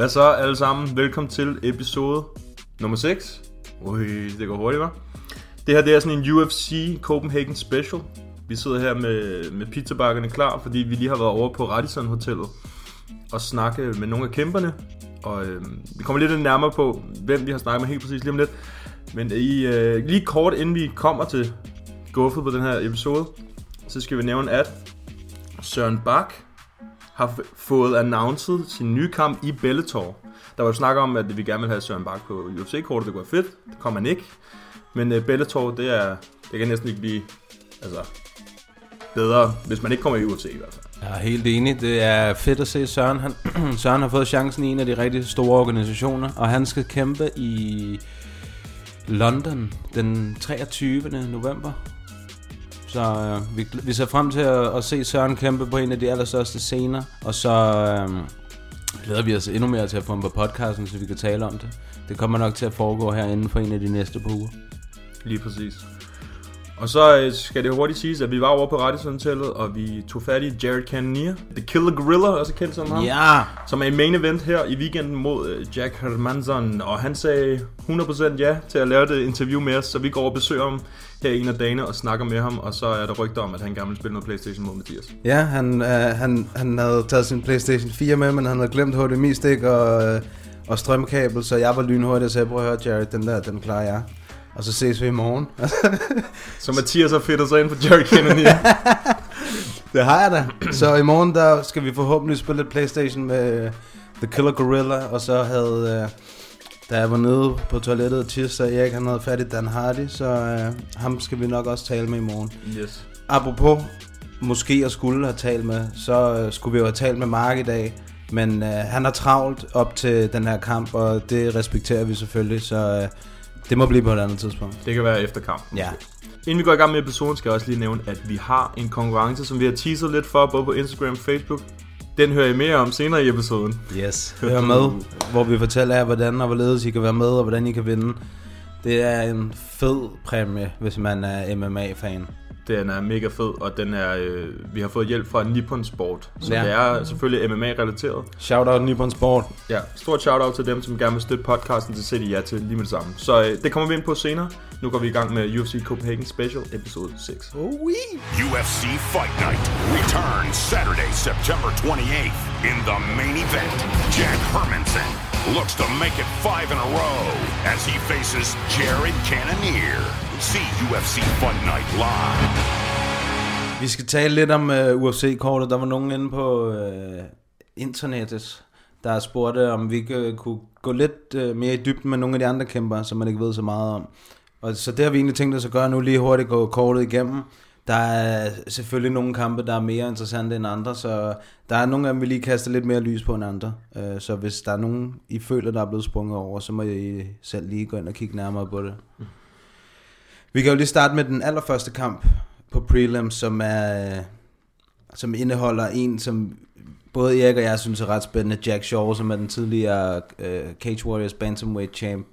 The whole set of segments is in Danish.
Hvad så alle sammen? Velkommen til episode nummer 6. Ui, det går hurtigt, hva'? Det her det er sådan en UFC Copenhagen Special. Vi sidder her med, med pizzabakkerne klar, fordi vi lige har været over på Radisson Hotellet og snakke med nogle af kæmperne. Og øh, vi kommer lidt nærmere på, hvem vi har snakket med helt præcis lige om lidt. Men øh, i, øh, lige kort inden vi kommer til guffet på den her episode, så skal vi nævne, at Søren Bak har fået announced sin nye kamp i Bellator. Der var jo snak om, at vi gerne ville have Søren Bak på UFC-kortet, det kunne være fedt. Det kom han ikke. Men uh, Bellator, det er, det kan næsten ikke blive altså, bedre, hvis man ikke kommer i UFC i hvert fald. Jeg er helt enig. Det er fedt at se Søren. Han, Søren har fået chancen i en af de rigtig store organisationer, og han skal kæmpe i London den 23. november. Så øh, vi, vi ser frem til at, at se Søren kæmpe på en af de allerstørste scener, og så øh, glæder vi os endnu mere til at få ham på podcasten, så vi kan tale om det. Det kommer nok til at foregå herinde for en af de næste par uger. Lige præcis. Og så øh, skal det hurtigt siges, at vi var over på Radisson Hotellet, og vi tog fat i Jared Cannonier. The Killer Gorilla, også kendt som ham. Ja! Som er i main event her i weekenden mod øh, Jack Hermansson. Og han sagde 100% ja til at lave det interview med os, så vi går og besøger ham her en af dagene og snakker med ham. Og så er der rygter om, at han gerne vil spille noget Playstation mod Mathias. Ja, han, øh, han, han havde taget sin Playstation 4 med, men han havde glemt HDMI-stik og, øh, og strømkabel, så jeg var lynhurtig og sagde, prøv at høre Jared, den der, den klarer jeg. Og så ses vi i morgen. Så Mathias har fedtet sig ind på Jared Cannonier. det har jeg da. Så i morgen, der skal vi forhåbentlig spille lidt Playstation med øh, The Killer Gorilla, og så havde... Øh, da jeg var nede på toilettet og Erik han havde fat i Dan Hardy, så øh, ham skal vi nok også tale med i morgen. yes. Apropos måske at skulle have talt med, så øh, skulle vi jo have talt med Mark i dag. Men øh, han er travlt op til den her kamp, og det respekterer vi selvfølgelig, så øh, det må blive på et andet tidspunkt. Det kan være efter kamp. Ja. Inden vi går i gang med episoden, skal jeg også lige nævne, at vi har en konkurrence, som vi har teaset lidt for, både på Instagram og Facebook. Den hører I mere om senere i episoden. Yes. Hør med, hvor vi fortæller jer, hvordan og hvorledes I kan være med, og hvordan I kan vinde. Det er en fed præmie, hvis man er MMA-fan. Den er mega fed, og den er, øh, vi har fået hjælp fra Nippon Sport. Så Ja. det er selvfølgelig MMA-relateret. Shout out Nippon Sport. Ja, stort shout-out til dem, som gerne vil støtte podcasten, det de ja til lige med det samme. Så øh, det kommer vi ind på senere. Nu går vi i gang med UFC Copenhagen Special, episode 6. UFC Fight Night returns Saturday, September 28th. In the main event, Jack Hermanson looks to make it five in a row as he faces Jared Cannonier. See UFC Fight Night live. Vi skal tale lidt om uh, UFC-kortet. Der var nogen inde på uh, internettet, der spurgte, om vi ikke, uh, kunne gå lidt uh, mere i dybden med nogle af de andre kæmper, som man ikke ved så meget om. Og så det har vi egentlig tænkt os at gøre nu, lige hurtigt gå kortet igennem. Der er selvfølgelig nogle kampe, der er mere interessante end andre, så der er nogle af dem, vi lige kaster lidt mere lys på end andre. Så hvis der er nogen, I føler, der er blevet sprunget over, så må I selv lige gå ind og kigge nærmere på det. Vi kan jo lige starte med den allerførste kamp på prelims, som er øh, som indeholder en, som både Erik og jeg synes er ret spændende, Jack Shaw, som er den tidligere uh, Cage Warriors Bantamweight champ.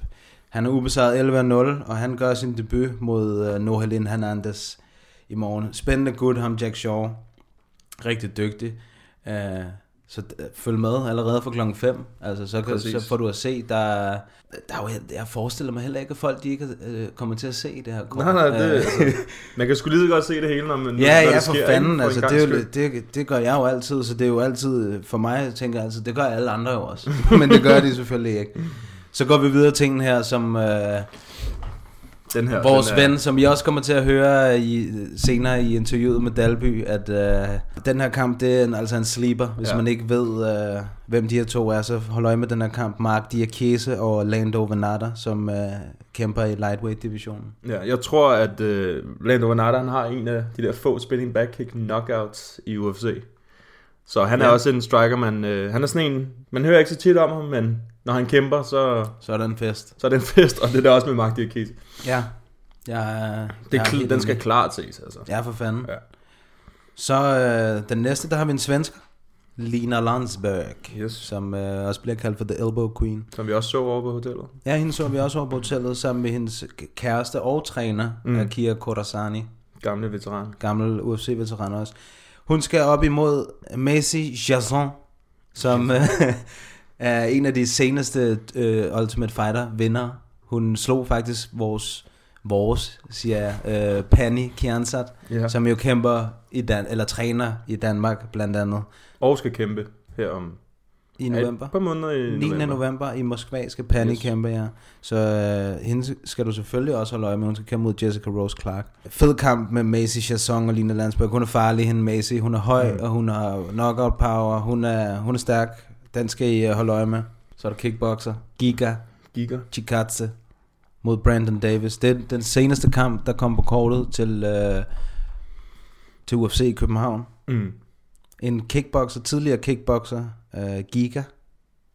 Han er ubesejret 11-0, og han gør sin debut mod øh, uh, Nohelin Hernandez i morgen. Spændende gut, ham Jack Shaw. Rigtig dygtig. Uh, så følg med allerede fra klokken 5. Altså, så, kan, Præcis. så får du at se, der, der er jo, jeg forestiller mig heller ikke, at folk de ikke uh, kommer til at se det her kort. Nej, nej, det, Øh, altså, man kan sgu lige godt se det hele, når, man, når Ja, det ja, sker, for fanden. en Altså, det, er jo, det, det gør jeg jo altid, så det er jo altid, for mig tænker jeg altid, det gør alle andre jo også. Men det gør de selvfølgelig ikke. Så går vi videre til den her, som øh, Den her, vores den er, ven, som I også kommer til at høre i, senere i interviewet med Dalby, at øh, den her kamp, det er en, altså en sleeper. Hvis Ja. man ikke ved, øh, hvem de her to er, så hold øje med den her kamp. Mark Diakese og Lando Venata, som øh, kæmper i lightweight-divisionen. Ja, jeg tror, at uh, Lando Renata, han har en af de der få spinning back kick knockouts i UFC. Så han er Ja. også en striker, man, øh, han er sådan en, man hører ikke så tit om ham, men når han kæmper, så, Så er der en fest. så er det en fest, og det er der også med Mark Diakite. Ja. Jeg, Det jeg den skal klart ses, altså. Ja, for fanden. Ja. Så øh, den næste, der har vi en svensker. Lina Landsberg, Yes. som øh, også bliver kaldt for The Elbow Queen. Som vi også så over på hotellet. Ja, hende så vi også over på hotellet sammen med hendes kæreste og træner, mm. Akira Korasani. Gamle veteran. Gammel UFC-veteran også. Hun skal op imod Macy Jason, som er en af de seneste øh, Ultimate Fighter vinder. Hun slog faktisk vores, vores siger jeg, øh, Penny Kiansat, Ja. som jo kæmper i Dan eller træner i Danmark blandt andet Og skal kæmpe her om i november. et par måneder i 9. november. november i Moskva skal Penny Yes. kæmpe, ja. Så øh, hende skal du selvfølgelig også holde øje med. Hun skal kæmpe mod Jessica Rose Clark. Fed kamp med Macy Chasson og Lina Landsberg. Hun er farlig, hende Macy. Hun er høj, mm. og hun har knockout power. Hun er, hun er stærk. Den skal I øh, holde øje med. Så er der kickboxer. Giga Giga. Chikadze mod Brandon Davis. Det er den seneste kamp, der kom på kortet til, øh, til UFC i København. Mm. En kickboxer, tidligere kickboxer, uh, Giga,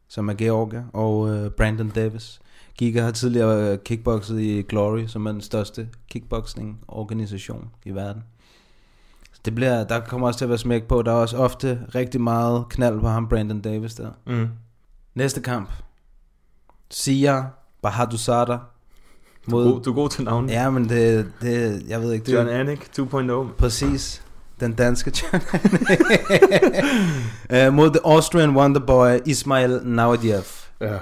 som er Georgia, og uh, Brandon Davis. Giga har tidligere uh, kickboxet i Glory, som er den største kickboxing-organisation i verden. Så det bliver, der kommer også til at være smæk på. Der er også ofte rigtig meget knald på ham, Brandon Davis der. Mm. Næste kamp. Sia Bahadusada. Du, er god, du er god til navnet. Ja, men det, det, jeg ved ikke, det John Anik 2.0. Præcis. Den danske uh, Mod The Austrian Wonderboy Ismail Naudiev. Ja.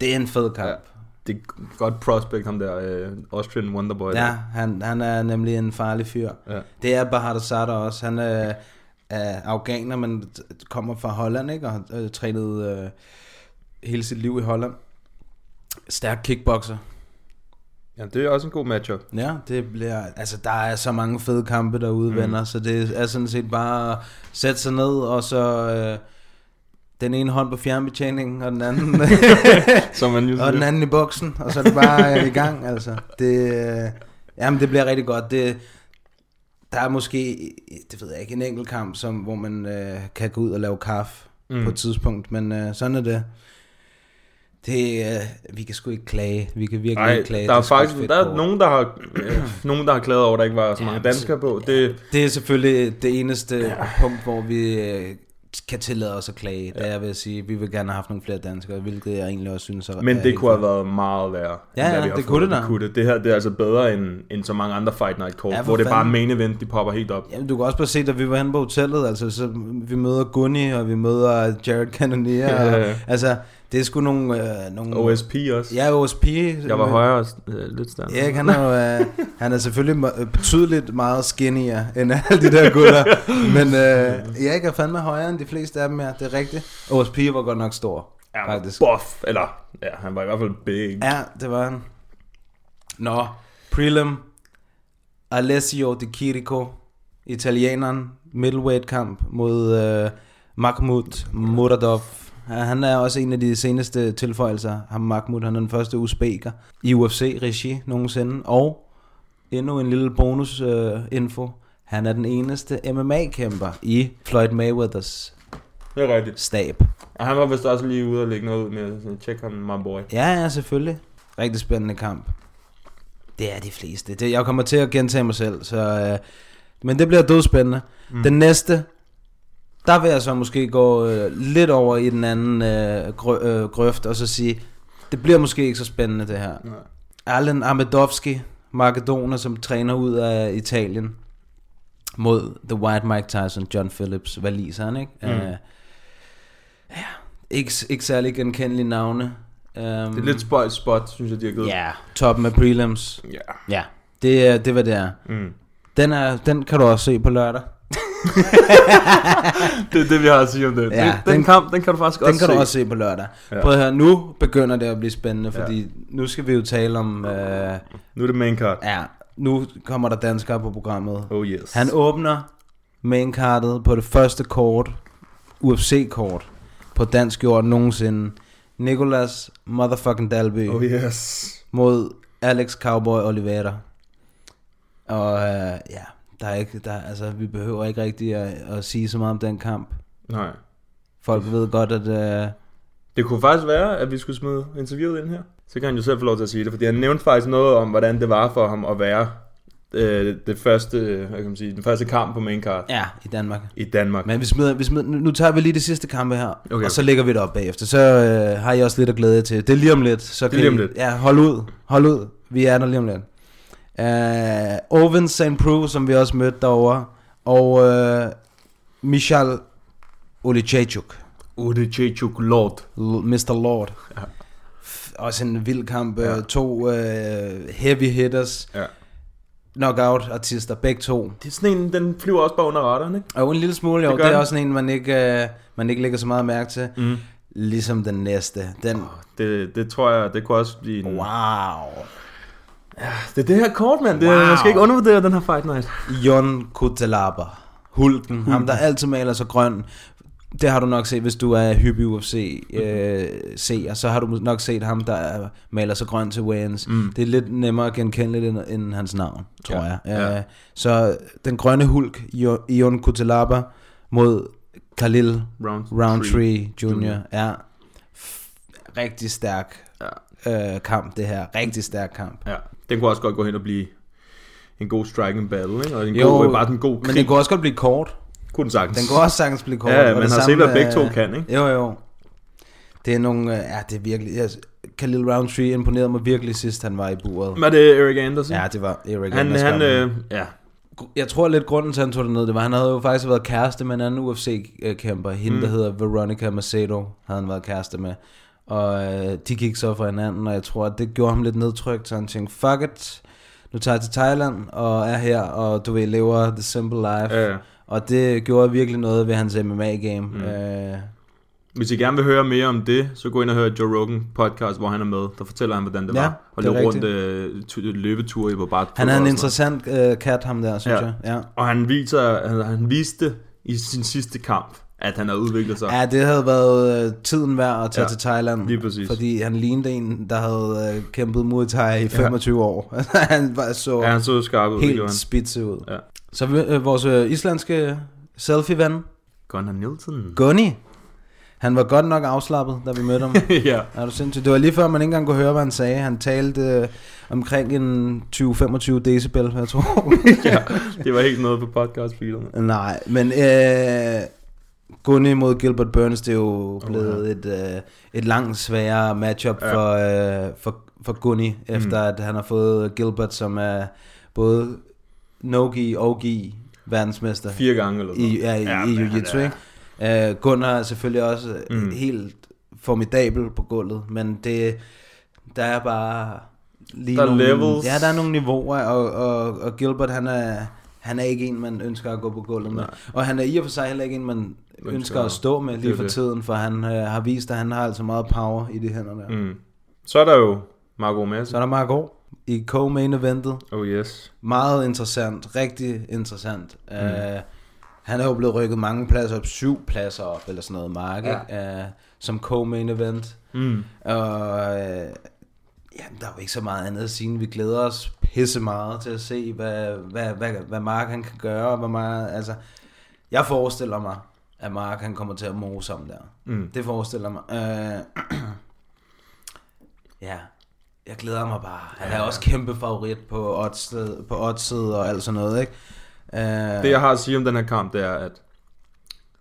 Det er en fed kamp. Ja. Det er godt prospect, ham der, uh, Austrian Wonderboy. Ja, han, han er nemlig en farlig fyr. Ja. Det er Bahar Sada også. Han er, er afghaner, men kommer fra Holland, ikke? Og har øh, trænet øh, hele sit liv i Holland. Stærk kickboxer. Ja, det er også en god matchup. Ja, det bliver... Altså, der er så mange fede kampe derude, mm. venner, så det er sådan set bare at sætte sig ned, og så... Øh, den ene hånd på fjernbetjeningen, og den anden, Som man og den anden i buksen, og så er det bare øh, i gang, altså. Det, øh, jamen, det bliver rigtig godt. Det, der er måske, det ved jeg ikke, en enkelt kamp, som, hvor man øh, kan gå ud og lave kaffe mm. på et tidspunkt, men øh, sådan er det. Det, øh, vi kan sgu ikke klage. Vi kan virkelig Nej, ikke klage. der er Det sgu et faktisk fedt der er kort. nogen, der har, øh, nogen, der har klaget over, at der ikke var så mange Ja, danskere på. Det, Det er selvfølgelig det eneste ja. punkt, hvor vi øh, kan tillade os at klage. Det er ved at sige, vi vil gerne have haft nogle flere danskere, hvilket jeg egentlig også synes er men er det helt kunne have været meget værre. end Ja, hvad ja, vi har det fået. kunne det da. kunne det. Det her det er altså bedre end, end så mange andre Fight Night kort, Ja, ja, for hvor det er bare fanden. main event, de popper helt op. Jamen, du kan også bare se, da vi var henne på hotellet, altså, så vi møder Gunny, og vi møder Jared Cannonier, Ja, ja. altså, det er sgu nogle... Øh, nogle OSP også. Ja, OSP. Jeg var højere øh, lidt større. Erik, han er jo, øh, han er selvfølgelig me- betydeligt meget skinnier end alle de der gutter. Men øh, Erik er fandme højere end de fleste af dem her, det er rigtigt. OSP var godt nok stor, Ja, faktisk. Buff, eller ja, han var i hvert fald big. Ja, det var han. Nå, prelim. Alessio Di Chirico, italieneren, middleweight kamp mod øh, Mahmoud Muradov. Han er også en af de seneste tilføjelser. Ham Mahmoud, han er den første uzbeker i UFC-regi nogensinde. Og endnu en lille bonus øh. Han er den eneste MMA-kæmper i Floyd Mayweathers Det er rigtigt. stab. Og han var vist også lige ude og lægge noget ud med, så tjek ham, my boy. Ja, ja, selvfølgelig. Rigtig spændende kamp. Det er de fleste. Det, jeg kommer til at gentage mig selv, så... Øh, men det bliver dødspændende. Mm. Den næste, der vil jeg så måske gå øh, lidt over i den anden øh, grø, øh, grøft, og så sige, det bliver måske ikke så spændende det her. Nej. Alen Amedovski, makedoner, som træner ud af Italien, mod The White Mike Tyson, John Phillips, valiseren, ikke? Mm. Uh, ja, ikke, ikke særlig genkendelige navne. Um, Det er lidt spøjt spot, synes jeg, de har givet. Ja, toppen af prelims. Ja. Ja, det er det, hvad det er. Mm. Den, er, den kan du også se på lørdag. Det er det, vi har at sige om det. Ja, den, den, den- kamp, den kan du faktisk Den også kan se. du også se på lørdag. Ja. Ja. Prøv at høre, nu begynder det at blive spændende, fordi ja. nu skal vi jo tale om... Øh, Nu er det main card. ja, nu kommer der danskere på programmet. Oh yes. Han åbner maincardet på det første kort, UFC-kort, på dansk jord nogensinde. Nicolas motherfucking Dalby Oh yes. mod Alex Cowboy Oliveira. Og øh, ja, der er ikke, der, altså, vi behøver ikke rigtig at, at sige så meget om den kamp. Nej. Folk ved godt, at... Uh... Det kunne faktisk være, at vi skulle smide interviewet ind her. Så kan han jo selv få lov til at sige det, fordi han nævnte faktisk noget om, hvordan det var for ham at være øh, det første, hvad kan man sige, den første kamp på main card Ja, i Danmark. i Danmark. Men vi smider, vi smider, nu tager vi lige det sidste kampe her, okay, Okay. og så lægger vi det op bagefter. Så øh, har I også lidt at glæde jer til. Det er lige om lidt. Så kan lige om I, lidt. Ja, hold ud. Hold ud. Vi er der lige om lidt. Uh, Oven St. Prue, som vi også mødte derovre, og uh, Michal Olichechuk, Ude Chechuk Lord. L- Mr. Lord. Ja. Også en vild kamp. Ja. Ja. To uh, heavy hitters. Ja. Knockout artister, begge to. Det er sådan en, den flyver også bare under radaren, ikke? Og en lille smule, jo. Det Det, er den. også en, man ikke, uh, man ikke lægger så meget mærke til. Mm. Ligesom den næste. Den, Det, det tror jeg, det kunne også blive en... wow. Det er det her kort, mand. Det, Wow. Jeg skal ikke undervurdere den her Fight Night. Jon Kutalaba. Hulken. Hulken. Ham, der altid maler sig grøn. Det har du nok set, hvis du er hyppig UFC øh, seer, så har du nok set ham, der er, maler sig grøn til weigh-ins. Mm. Det er lidt nemmere genkendeligt end, end hans navn, tror Ja, jeg. ja. Øh, så den grønne hulk, Jon Kutalaba, mod Khalil Round Roundtree Jr. Jr. Ja, F- rigtig stærk Ja. øh, kamp, det her. Rigtig stærk kamp. Ja. Den kunne også godt gå hen og blive en god striking battle, ikke? Og en Jo, god, bare den god Men krig. den kunne også godt blive kort. kunne den sagtens. Den kunne også sagtens blive kort. Ja, man har set, hvad begge to kan, ikke? Jo, jo. Det er nogle... øh, Ja, det er virkelig... Jeg, Khalil Roundtree imponerede mig virkelig sidst, han var i buret. Var det Eric Anderson? Ja, det var Eric Han, Anderson. han, øh, ja. Jeg tror lidt grunden til, at han tog det ned, det var, han havde jo faktisk været kæreste med en anden UFC-kæmper. Hende, mm. der hedder Veronica Macedo, havde han været kæreste med. Og øh, de gik så fra hinanden, og jeg tror, at det gjorde ham lidt nedtrykt, så han tænkte, fuck it, nu tager jeg til Thailand og er her, og du ved, lever the simple life. Ja, ja. Og det gjorde virkelig noget ved hans MMA-game. Mm. Øh, Hvis I gerne vil høre mere om det, så gå ind og hør Joe Rogan podcast, hvor han er med. Der fortæller han, hvordan det Ja, var. Og det løbe rundt øh, løbeture på bare han er en interessant øh, kat, ham der, synes Ja. jeg. Ja. Og han, viser, han, han viste i sin sidste kamp, at han har udviklet sig. Ja, det havde været øh, tiden værd at tage Ja, til Thailand. lige præcis. Fordi han lignede en, der havde øh, kæmpet Muay Thai i 25 år. han var så Ja, han så skarp ud. helt spidse ud. Ja. Så øh, vores øh, islandske selfie-ven, Gunnar Nielsen. Gunny, han var godt nok afslappet, da vi mødte ham. ja. Er du sindssygt? Det var lige før, man ikke engang kunne høre, hvad han sagde. Han talte øh, omkring en 20-25 decibel, jeg tror. ja, det var helt noget på podcast feederne. Nej, men øh, Gunny mod Gilbert Burns, det er jo blevet et, øh, et langt sværere matchup Ja. for, øh, for, for Gunny, efter at han har fået Gilbert, som er både no-gi og gi verdensmester Fire gange eller sådan i, noget. ja, i, Ja, i jiu-jitsu. ikke? Øh, Gunnar er selvfølgelig også mm. Mm. helt formidabel på gulvet, men det, der er bare lige Der er nogle, levels. Ja, der er nogle niveauer, og, og, og Gilbert, han er, han er ikke en, man ønsker at gå på gulvet med. Nej. Og han er i og for sig heller ikke en, man ønsker, ønsker at stå med lige for det. tiden, for han øh, har vist, at han har altså meget power i de hænder der. Mm. Så er der jo Marco Madsen. Så er der Marco i co-main eventet. Oh yes. Meget interessant, rigtig interessant. Mm. Uh, han er jo blevet rykket mange pladser op, syv pladser op, eller sådan noget, Mark, ja. uh, som co-main event. Mm. Og uh, jamen, der er jo ikke så meget andet at sige. Vi glæder os pisse meget til at se, hvad, hvad, hvad, hvad Mark han kan gøre. og Hvad meget, altså, jeg forestiller mig, at Mark han kommer til at mose om der. Mm. Det forestiller mig. Uh, ja, jeg glæder mig bare. Han er også kæmpe favorit på oddset, på oddset og alt sådan noget, ikke? Uh, Det jeg har at sige om den her kamp, det er, at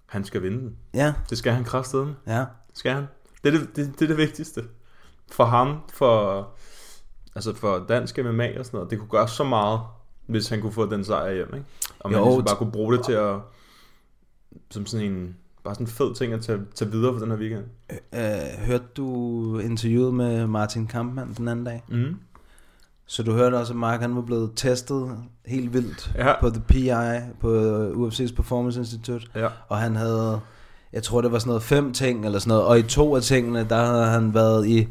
han skal vinde den. Ja, Det skal han kraftedeme. ja. Skal han. Det er det, det, det er det vigtigste. For ham, for, altså for dansk MMA og sådan noget. Det kunne gøre så meget, hvis han kunne få den sejr hjem, ikke? Og man Jo, ligesom bare kunne bruge det til at, som sådan en, bare sådan en fed ting at tage, tage videre for den her weekend. Uh, hørte du interviewet med Martin Kampmann den anden dag? Mm. Så du hørte også, at Mark han var blevet testet helt vildt Ja. på The PI, på UFC's Performance Institute. Ja. Og han havde, jeg tror det var sådan noget fem ting eller sådan noget. Og i to af tingene, der havde han været i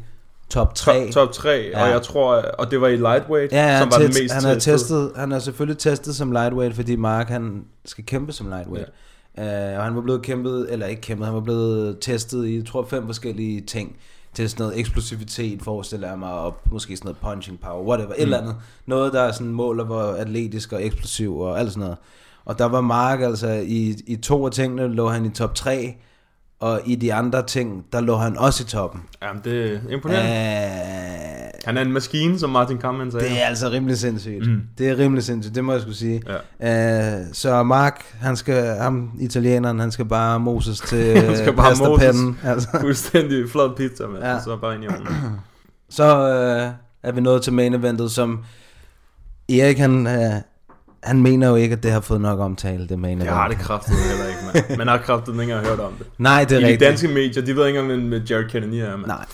top 3. Top, top 3, ja. og jeg tror, og det var i lightweight, Ja, ja som var den test, mest han, er testede. testet, han er selvfølgelig testet som lightweight, fordi Mark han skal kæmpe som lightweight. Ja. Uh, og han var blevet kæmpet, eller ikke kæmpet, han var blevet testet i, jeg tror, fem forskellige ting. Til sådan noget eksplosivitet, forestiller jeg mig, og måske sådan noget punching power, whatever, mm. et eller andet. Noget, der er sådan måler, hvor atletisk og eksplosiv og alt sådan noget. Og der var Mark, altså i, i to af tingene lå han i top 3, og i de andre ting, der lå han også i toppen. Jamen, det er imponerende. Uh, Han er en maskine, som Martin Kampmann sagde. det er altså rimelig sindssygt. Mm. Det er rimelig sindssygt, det må jeg skulle sige. Ja. Uh, så Mark, han skal, ham italieneren, han skal bare moses til Han skal bare pastapennen. Altså. Fuldstændig flot pizza, mand. Ja. Så bare ind i ovnen. Så øh, er vi nået til main eventet, som Erik, han, øh, han mener jo ikke, at det har fået nok omtale, det main event. Jeg har det kraftet heller ikke, mand. Man har kraftet ikke engang hørt om det. Nej, det er I de rigtigt. danske medier, de ved ikke engang, hvem Jared Kennedy er, mand. Nej.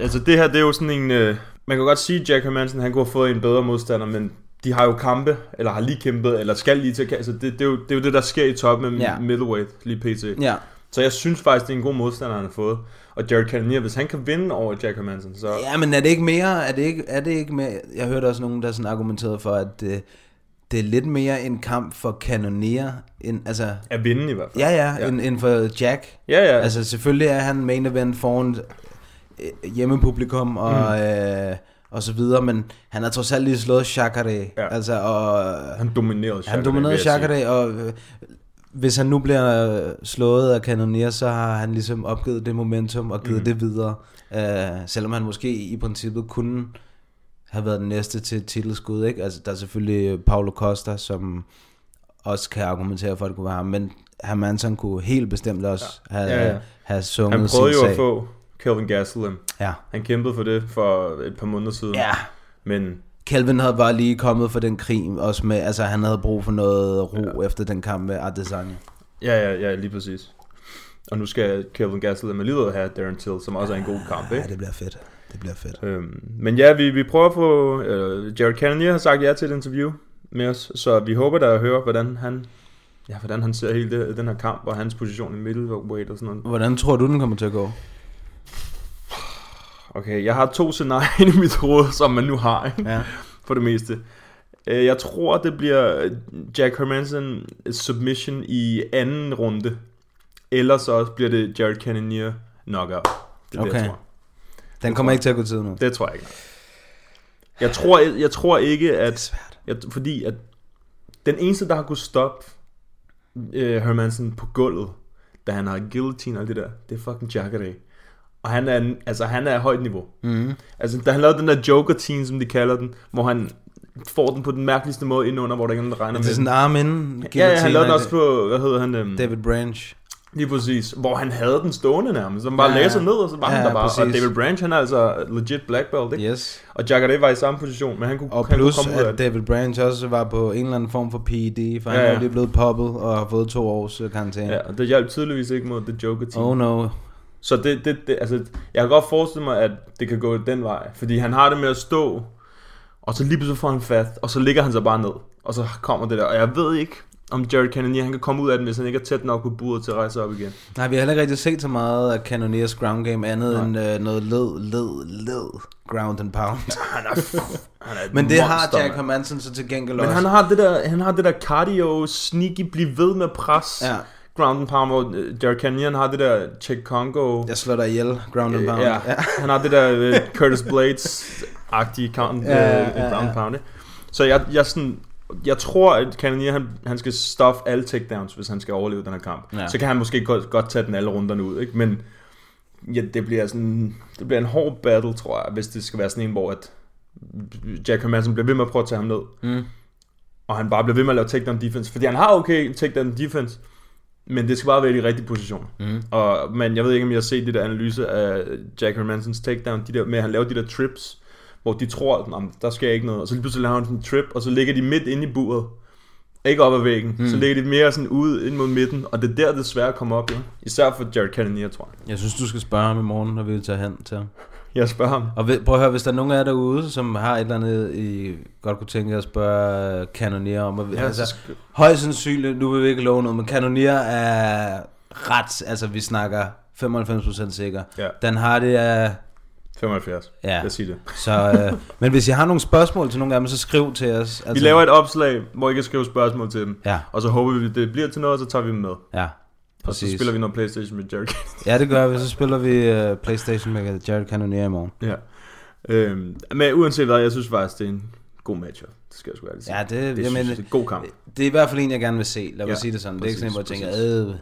Altså det her, det er jo sådan en... Øh, man kan godt sige, at Jack Hermansen, han kunne have fået en bedre modstander, men de har jo kampe, eller har lige kæmpet, eller skal lige til altså det, det, er jo, det er jo det, der sker i toppen med Ja. middleweight, lige pt. Ja. Så jeg synes faktisk, det er en god modstander, han har fået. Og Jared Cannonier, hvis han kan vinde over Jack Hermansen, så... Ja, men er det ikke mere, er det ikke, er det ikke mere, jeg hørte også nogen, der sådan argumenterede for, at det, det er lidt mere en kamp for kanonier, end, altså, At vinde i hvert fald. ja, ja, Ja. End, end for Jack. Ja, ja. Altså, selvfølgelig er han main event foran øh, hjemmepublikum og, mm. øh, og så videre, men han har trods alt lige slået Shakare, ja. Altså, og han dominerede Han dominerede Shakare, og øh, hvis han nu bliver øh, slået af Cannonier, så har han ligesom opgivet det momentum og givet mm. det videre. Uh, selvom han måske i princippet kunne have været den næste til titelskud. Ikke? Altså, der er selvfølgelig Paulo Costa, som også kan argumentere for, at det kunne være ham, men Hermansson kunne helt bestemt også ja. have, Ja, ja. have sunget Han prøvede sin jo sag. at få Kelvin Gastelum. Ja. Han kæmpede for det for et par måneder siden. Ja. Men Kelvin havde bare lige kommet for den krig, også med, altså han havde brug for noget ro ja. efter den kamp med Adesanya. ja, ja, ja, lige præcis. Og nu skal Kelvin Gastelum alligevel have Darren Till, som også er en god kamp, Ja, ikke? det bliver fedt. Det bliver fedt. Øhm, men ja, vi, vi prøver at få... Øh, Jared Cannonier har sagt ja til et interview med os, så vi håber da at høre, hvordan han, ja, hvordan han ser hele det, den her kamp, og hans position i middleweight og sådan noget. Hvordan tror du, den kommer til at gå? Okay, jeg har to scenarier i mit hoved, som man nu har, ikke? Ja. for det meste. Øh, Jeg tror, det bliver Jack Hermanson submission i anden runde. Eller så bliver det Jared Cannonier knockout. Det er det, Okay. jeg tror. Den kommer ikke til at gå tid nu. Det tror jeg ikke. Jeg tror, jeg, jeg tror ikke, at... Jeg, fordi at den eneste, der har kunnet stoppe øh, Hermansen på gulvet, da han har guillotine og alt det der, det er fucking Jacare. Og han er, altså, han er højt niveau. Mm. Altså, da han lavede den der joker team som de kalder den, hvor han får den på den mærkeligste måde indenunder, hvor der ikke er nogen, der regner Det med er sådan en arm inden. Ja, ja, han lavede den også på, hvad hedder han? Øhm, David Branch. Lige præcis. Hvor han havde den stående nærmest. Så han bare Ja, lagde sig ned, og så var Ja, han der bare. præcis. Og David Branch, han er altså legit black belt, ikke? Yes. Og Jacare var i samme position, men han kunne, Og han plus, kunne komme ud af at det. David Branch også var på en eller anden form for PED, for han Ja, er ja. lige blevet poppet og har fået to års øh, karantæne. Ja, og det hjalp tydeligvis ikke mod The Joker team. Oh no. Så det, det, det, altså, jeg kan godt forestille mig, at det kan gå den vej. Fordi han har det med at stå, og så lige pludselig får han fat, og så ligger han sig bare ned. Og så kommer det der. Og jeg ved ikke, om Jared Cannonier, han kan komme ud af den, hvis han ikke er tæt nok på buret til at rejse op igen. Nej, vi har heller ikke rigtig set så meget af Cannoniers ground game, andet Nej. end øh, noget led, led, led ground and pound. Han er, han er Men det har monster, Jack mand. Hermansen så til gengæld Men også. han har det der, han har det der cardio, sneaky, blive ved med pres. Ja. Ground and pound, hvor øh, Jared han har det der Czech Congo. Jeg slår dig ihjel, ground and pound. Ja, han har det der uh, Curtis Blades-agtige count, Ja, ja, ja, uh, ja. ground and pound. ikke? Så jeg, jeg, sådan, jeg tror, at Cannonier, han, han skal stuff alle takedowns, hvis han skal overleve den her kamp. Ja. Så kan han måske godt, godt tage den alle runderne ud, ikke? Men ja, det bliver sådan, det bliver en hård battle, tror jeg, hvis det skal være sådan en, hvor at Jack Hermansen bliver ved med at prøve at tage ham ned. Mm. Og han bare bliver ved med at lave takedown defense. Fordi han har okay takedown defense, men det skal bare være i de rigtige positioner. Mm. Og, men jeg ved ikke, om jeg har set det der analyse af Jack Hermansons takedown, de der, med at han laver de der trips, hvor de tror, at der sker ikke noget. Og så lige pludselig laver han sådan en trip, og så ligger de midt inde i buret. Ikke op ad væggen. Mm. Så ligger de mere sådan ude ind mod midten, og det er der, det er svært at komme op i. Især for Jared Cannonier, tror jeg. Jeg synes, du skal spørge ham i morgen, når vi tager hen til ham. Jeg spørger ham. Og ved- prøv at høre, hvis der er nogen af jer derude, som har et eller andet, I godt kunne tænke jer at spørge Cannonier om. Og, Ja, altså, så sk- højst sandsynligt, nu vil vi ikke love noget, men Cannonier er ret, altså vi snakker 95% sikker. Ja. Dan Hardy er 75. Ja. Jeg siger det. Så, øh, men hvis I har nogle spørgsmål til nogle af dem, så skriv til os. Altså, Vi laver et opslag, hvor I kan skrive spørgsmål til dem. Ja. Og så håber vi, at det bliver til noget, og så tager vi dem med. Ja, Og så præcis. spiller vi noget Playstation med Jared Ja, det gør vi. Så spiller vi uh, Playstation med Jared Cannonier i morgen. Ja. Øhm, men uanset hvad, jeg synes faktisk, det er en god matchup. Det skal jeg sgu ærligt sige. Ja, det, det jeg, det er en god kamp. Det er i hvert fald en, jeg gerne vil se. Lad mig Ja, sige det sådan. Det er ikke sådan, hvor jeg præcis, tænker, øh.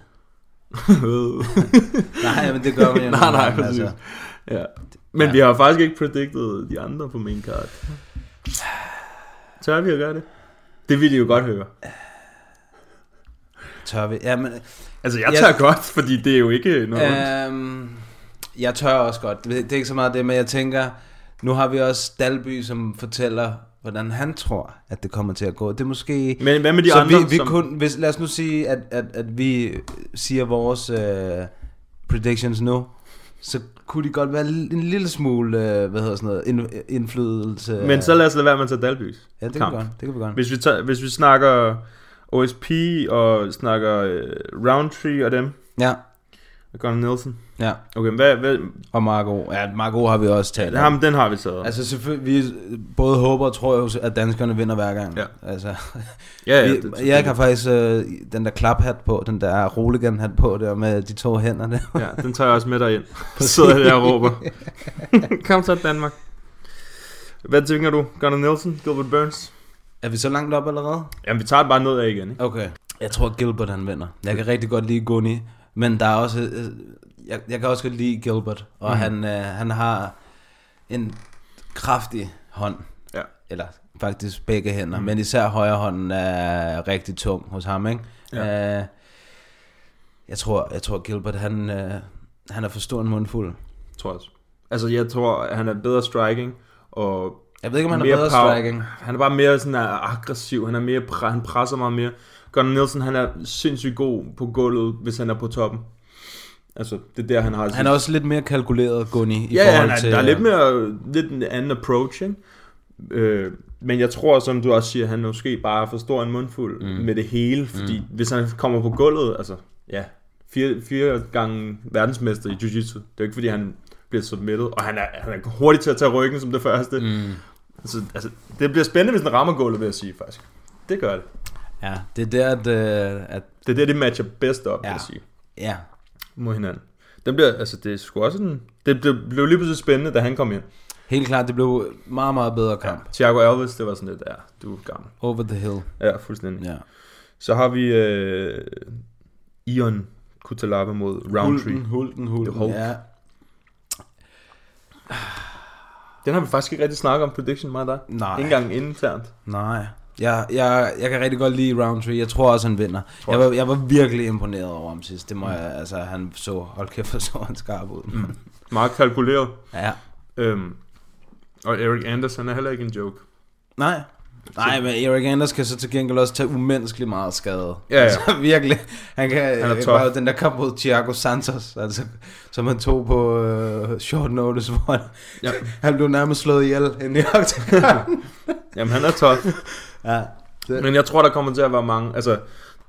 Nej, men det gør man jo nej, nej, præcis. altså. Ja. Men Ja. vi har faktisk ikke predicted de andre på main card. Tør vi at gøre det? Det ville I jo godt høre. Tør vi? Ja, men, Altså, jeg Jeg- tør godt, fordi det er jo ikke noget... øhm, jeg tør også godt. Det er ikke så meget det, men jeg tænker, nu har vi også Dalby, som fortæller, hvordan han tror, at det kommer til at gå. Det er måske... Men hvad med de så andre, vi, vi som- kun, hvis, lad os nu sige, at, at, at vi siger vores øh, predictions nu, så kunne de godt være en lille smule, øh, hvad hedder sådan noget, ind, indflydelse. Men så lad os lade være med at tage Dalbys Ja, det kan godt. Det kan vi godt. Hvis vi, tager, hvis vi snakker OSP og snakker uh, Roundtree og dem, Ja. og Gunnar Nielsen. Ja. Okay, hvad, hvad, Og Marco. Ja, Marco har vi også talt om. ham, den har vi taget. Altså selvfølgelig, vi både håber og tror jo, at danskerne vinder hver gang. Ja. Altså, Ja, ja, vi, det- jeg har faktisk øh, den der klaphat på, den der roligan hat på der med de to hænder der. Ja, den tager jeg også med dig ind. Så sidder jeg der og råber. Kom så Danmark. Hvad tænker du? Gunnar Nielsen, Gilbert Burns? Er vi så langt op allerede? Jamen, vi tager det bare ned af igen, ikke? Okay. Jeg tror, Gilbert han vinder. Jeg kan rigtig godt lide Gunni, men der er også... Øh, jeg, jeg kan også godt lide Gilbert, og mm. han, øh, han har en kraftig hånd. Ja. Eller faktisk begge hænder, mm. men især højre hånden er rigtig tung hos ham, ikke? Ja. Øh, jeg tror, jeg tror Gilbert, han, øh, han er for stor en mundfuld. Tror jeg også. Altså, jeg tror, han er bedre striking, og... Jeg ved ikke, om han er mere bedre power. striking. Han er bare mere sådan uh, aggressiv, han er mere, han presser meget mere. Gunnar Nielsen, han er sindssygt god på gulvet, hvis han er på toppen. Altså, det er der, han har... Han er også lidt mere kalkuleret, Gunni, i ja, ja, forhold han er, til... der er lidt øh, mere, lidt en anden approach, ikke? Øh, men jeg tror, som du også siger, han måske bare forstår en mundfuld mm. med det hele, fordi mm. hvis han kommer på gulvet, altså, ja, fire, fire gange verdensmester i jiu-jitsu, det er jo ikke, fordi han bliver submitted, og han er, han er hurtig til at tage ryggen som det første. Mm. Altså, altså, det bliver spændende, hvis den rammer gulvet, vil jeg sige, faktisk. Det gør det. Ja, det er der, at... øh, at Det er det, de matcher bedst op, ja. vil Ja. jeg sige, ja, mod hinanden. Den bliver, altså, det er sgu også sådan, det blev, blev lige pludselig spændende, da han kom ind. helt klart, det blev meget, meget bedre kamp. Thiago Alves, det var sådan lidt, ja, du er gammel. Over the hill. Ja, fuldstændig. Ja. Så har vi øh, Ion Kutalaba mod Roundtree. Hulken, hulken, hulken. Hulk. Ja. Den har vi faktisk ikke rigtig snakket om prediction, mig og dig. Nej. Ikke engang internt. Nej. Jeg, jeg, jeg kan rigtig godt lide Roundtree. Jeg tror også, han vinder. Tror Jeg var, jeg var virkelig imponeret over ham sidst. Det må jeg, altså, han så, hold kæft, hvor så han skarp ud. Mm. Meget kalkuleret. Ja. Øhm, og Eric Anderson er heller ikke en joke. Nej. Nej, men Eric Anders kan så til gengæld også tage umenneskeligt meget skade. Ja, ja. Altså, virkelig. Han kan, Han er tough. bare den der kamp mod Thiago Santos, altså, som han tog på uh, short notice, hvor han, Ja. han blev nærmest slået ihjel inde i oktagon. Jamen, han er tough. ja. Det, Men jeg tror, der kommer til at være mange... Altså,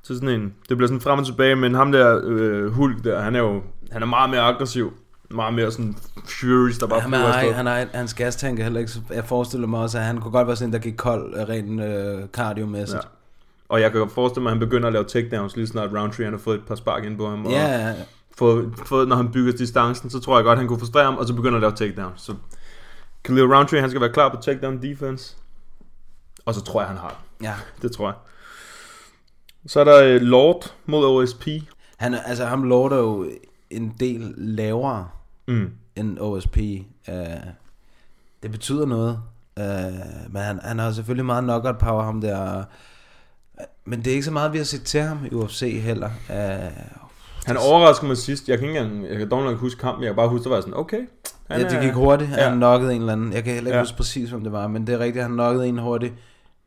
så sådan en, det bliver sådan frem og tilbage, men ham der øh, Hulk der, han er jo han er meget mere aggressiv. Meget mere sådan furious, der bare han, flyver er, han er, hans gastank er heller ikke, jeg forestiller mig også, at han kunne godt være sådan en, der gik kold øh, rent øh, cardiomæssigt. Ja. Og jeg kan godt forestille mig, at han begynder at lave takedowns, lige snart Roundtree han har fået et par spark ind på ham. Og Ja, ja, ja. fået, fået, når han bygger distancen, så tror jeg godt, han kunne frustrere ham, og så begynder at lave takedowns. Så Khalil Roundtree, han skal være klar på takedown defense. Og så tror jeg, han har det. ja. Det tror jeg. Så er der øh, Lord mod OSP. Han, er- altså, ham lorter jo en del lavere Mm. end OSP. Uh, det betyder noget. Uh, men han, han har selvfølgelig meget knockout power, ham der. Men det er ikke så meget, vi har set til ham i UFC heller. Uh, Han overraskede mig sidst. Jeg kan ikke engang, jeg kan dog nok huske kampen. Jeg kan bare huske, at var sådan, okay. Han ja, det gik hurtigt. Ja. Han knockede en eller anden. Jeg kan heller ikke Ja. huske præcis, hvem det var, men det er rigtigt, han knockede en hurtigt.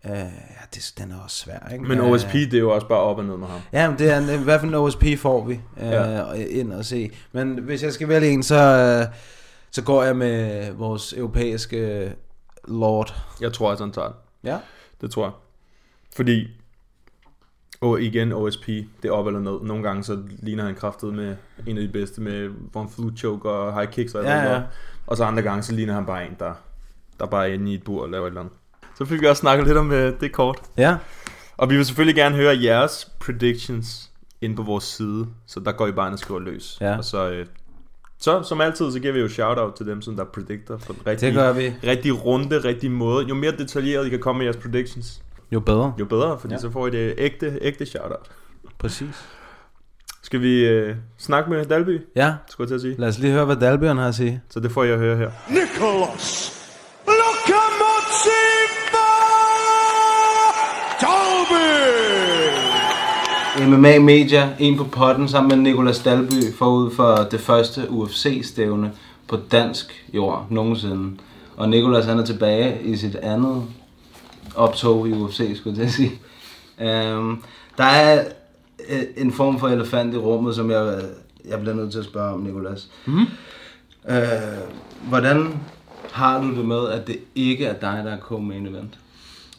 Ja, det, den er også svær, ikke? Men Øh, OSP, det er jo også bare op og ned med ham. Ja, men det er, hvad for en OSP får vi uh, Ja. ind og se. Men hvis jeg skal vælge en, så, uh, så går jeg med vores europæiske lord. Jeg tror også, han tager den. Ja. Det tror jeg. Fordi, og igen OSP, det er op eller ned. Nogle gange så ligner han kraftet med en af de bedste med von flute choke og high kicks og alt Ja, ja. Og så andre gange så ligner han bare en, der, der bare er inde i et bur og laver et eller andet. Så fik vi også snakket lidt om øh, det kort. Ja. Og vi vil selvfølgelig gerne høre jeres predictions ind på vores side. Så der går I bare ind og skriver løs. Ja. Og så øh, Så som altid, så giver vi jo shout-out til dem, som der predictor på den rigtige, Det gør vi. rigtig runde, rigtig måde. Jo mere detaljeret I kan komme med jeres predictions, Jo bedre. jo bedre, fordi ja. så får I det ægte, ægte shout-out. Præcis. Skal vi øh, snakke med Dalby, Ja, skulle jeg til at sige? lad os lige høre, hvad Dalbjørn har at sige. Så det får jeg at høre her. Nicholas MMA Media, en på potten sammen med Nicolas Dalby forud for det første UFC-stævne på dansk jord nogensinde. Og Nicolas han er tilbage i sit andet optog i UFC, skulle jeg sige. Um, der er øh, en form for elefant i rummet, som jeg, jeg bliver nødt til at spørge om, Nicolas. Mm. Uh, hvordan har du det med, at det ikke er dig, der er co-main event?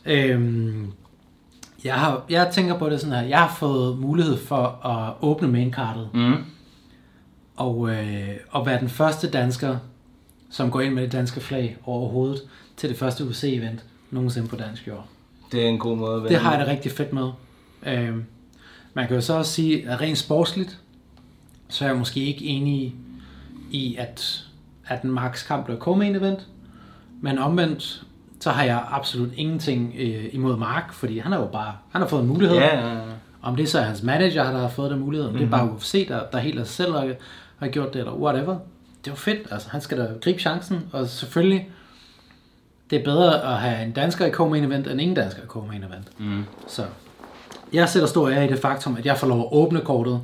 Øhm, jeg, har, jeg tænker på det sådan her. Jeg har fået mulighed for at åbne maincardet. Mm. Og, øh, og være den første dansker, som går ind med det danske flag overhovedet til det første UC-event nogensinde på dansk jord. Det er en god måde at være. Det har jeg det rigtig fedt med. Øhm, man kan jo så også sige, at rent sportsligt, så er jeg måske ikke enig i, at, at en Max kamp bliver co-main event. Men omvendt, så har jeg absolut ingenting øh, imod Mark, fordi han har jo bare, han har fået en mulighed. Ja, ja, ja. Om det så er hans manager, der har fået den mulighed, om mm-hmm. det er bare UFC, der, der helt af sig selv har, har gjort det, eller whatever. Det var fedt, altså han skal da gribe chancen, og selvfølgelig, det er bedre at have en dansker i co-main event, end ingen dansker i co-main event. Mm. Så jeg sætter stor ære i det faktum, at jeg får lov at åbne kortet,